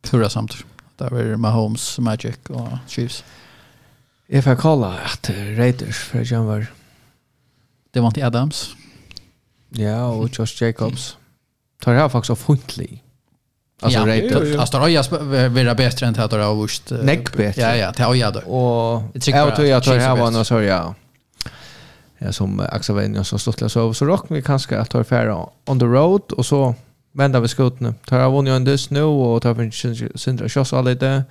Tura samt. Där var Mahomes, Magic och Chiefs. Jag får kolla att Raiders för jag var det var inte Adams. Ja, och Josh Jacobs tar jag faktiskt av funtlig. Alltså ja, rätt. Alltså då jag vara bättre än att det har vurst. Neck bättre. Ja, ja, det har jag då. Och jag tror jag tar här var någon så ja. Ja, som Axel Wenjen så stort så så rock vi kanske att ta färra on the road och så vända vi skotna. Tar jag vunnit en dust nu och tar för syndra shots all lite.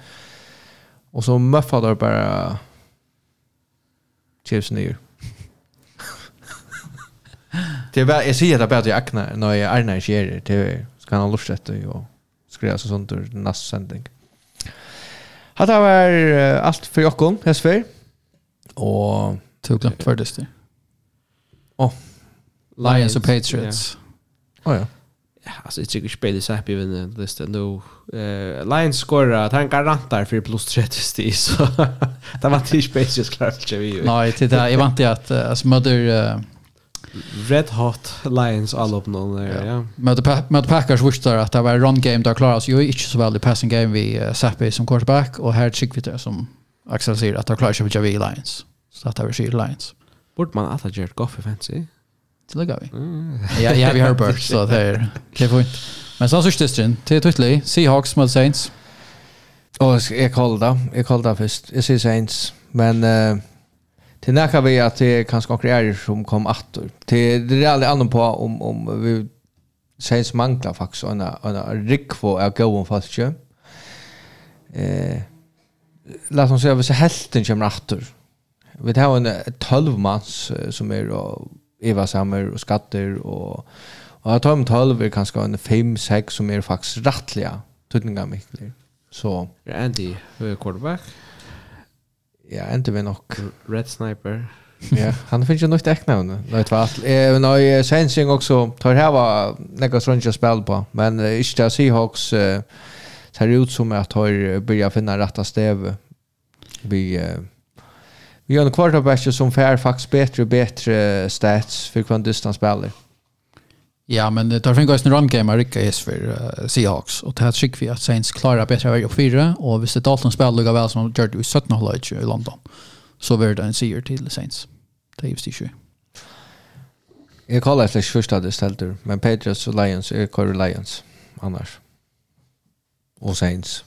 Och så muffar där bara chips ner. Det var jag säger att bara jag akna när jag är när jag ger det ska han lust att och skriva så sånt ur nästa sändning. Hade var allt för Jakob Hesfer och tog glömt för det. Åh. Lions och Patriots. Oh ja. Ja, alltså det tycker spelet så happy på den listan då. Eh Lions skorar att han garanterar för plus 30 så det var inte Patriots klart så vi. Nej, det där jag vant att alltså mother Red Hot Lions all upp någon där, ja. Mötte pa mötte Packers visst att det var run game där klaras ju inte så väl i passing game vi uh, Sappi som quarterback och här tycker vi det som Axel säger att det klarar sig Javi Lions. Så att det var Shield Lions. Bort man att Jared Goff fancy. Det lägger vi. Ja, ja, vi har Burst så där. Det får inte. Men så så stisten till Twitter Seahawks mot Saints. Och jag kallar. Jag kallar först. Jag säger Saints, men uh, till när vi att det kanske några som kom åter. Till det är aldrig annan på om om vi säger som manglar faktiskt en en rick för att gå om fast ju. Eh Låt oss säga att hälften kommer åter. Vi har en 12 mans som är Eva Sammer och Skatter och Och jag tar 12 är kanske en 5-6 som är faktiskt rättliga tydningar mycket. Så. Ja, Andy, quarterback. Ja, ändå vi nog. Red Sniper. ja, han finns ju nog ett nu. Vet vad? Eh, men jag sensing också tar här var några sånt spel på, men eh, inte Seahawks eh, ser ut som att har börjat finna rätta stäv. Vi eh, vi har en quarterback som fair faktiskt bättre och bättre stats för kvant distans spelar. Ja, men det tar fingas en run-game Rick is för uh, Seahawks. Och det här tycker vi att Saints klarar bättre av varje och fyra. Och visst det Dalton spelar lika väl som de gjorde i 17 hållet i London. Så var det en seger till Saints. Det är just det Jag kallar efter första det ställde. Men Patriots och Lions är Corey Lions annars. Och Saints.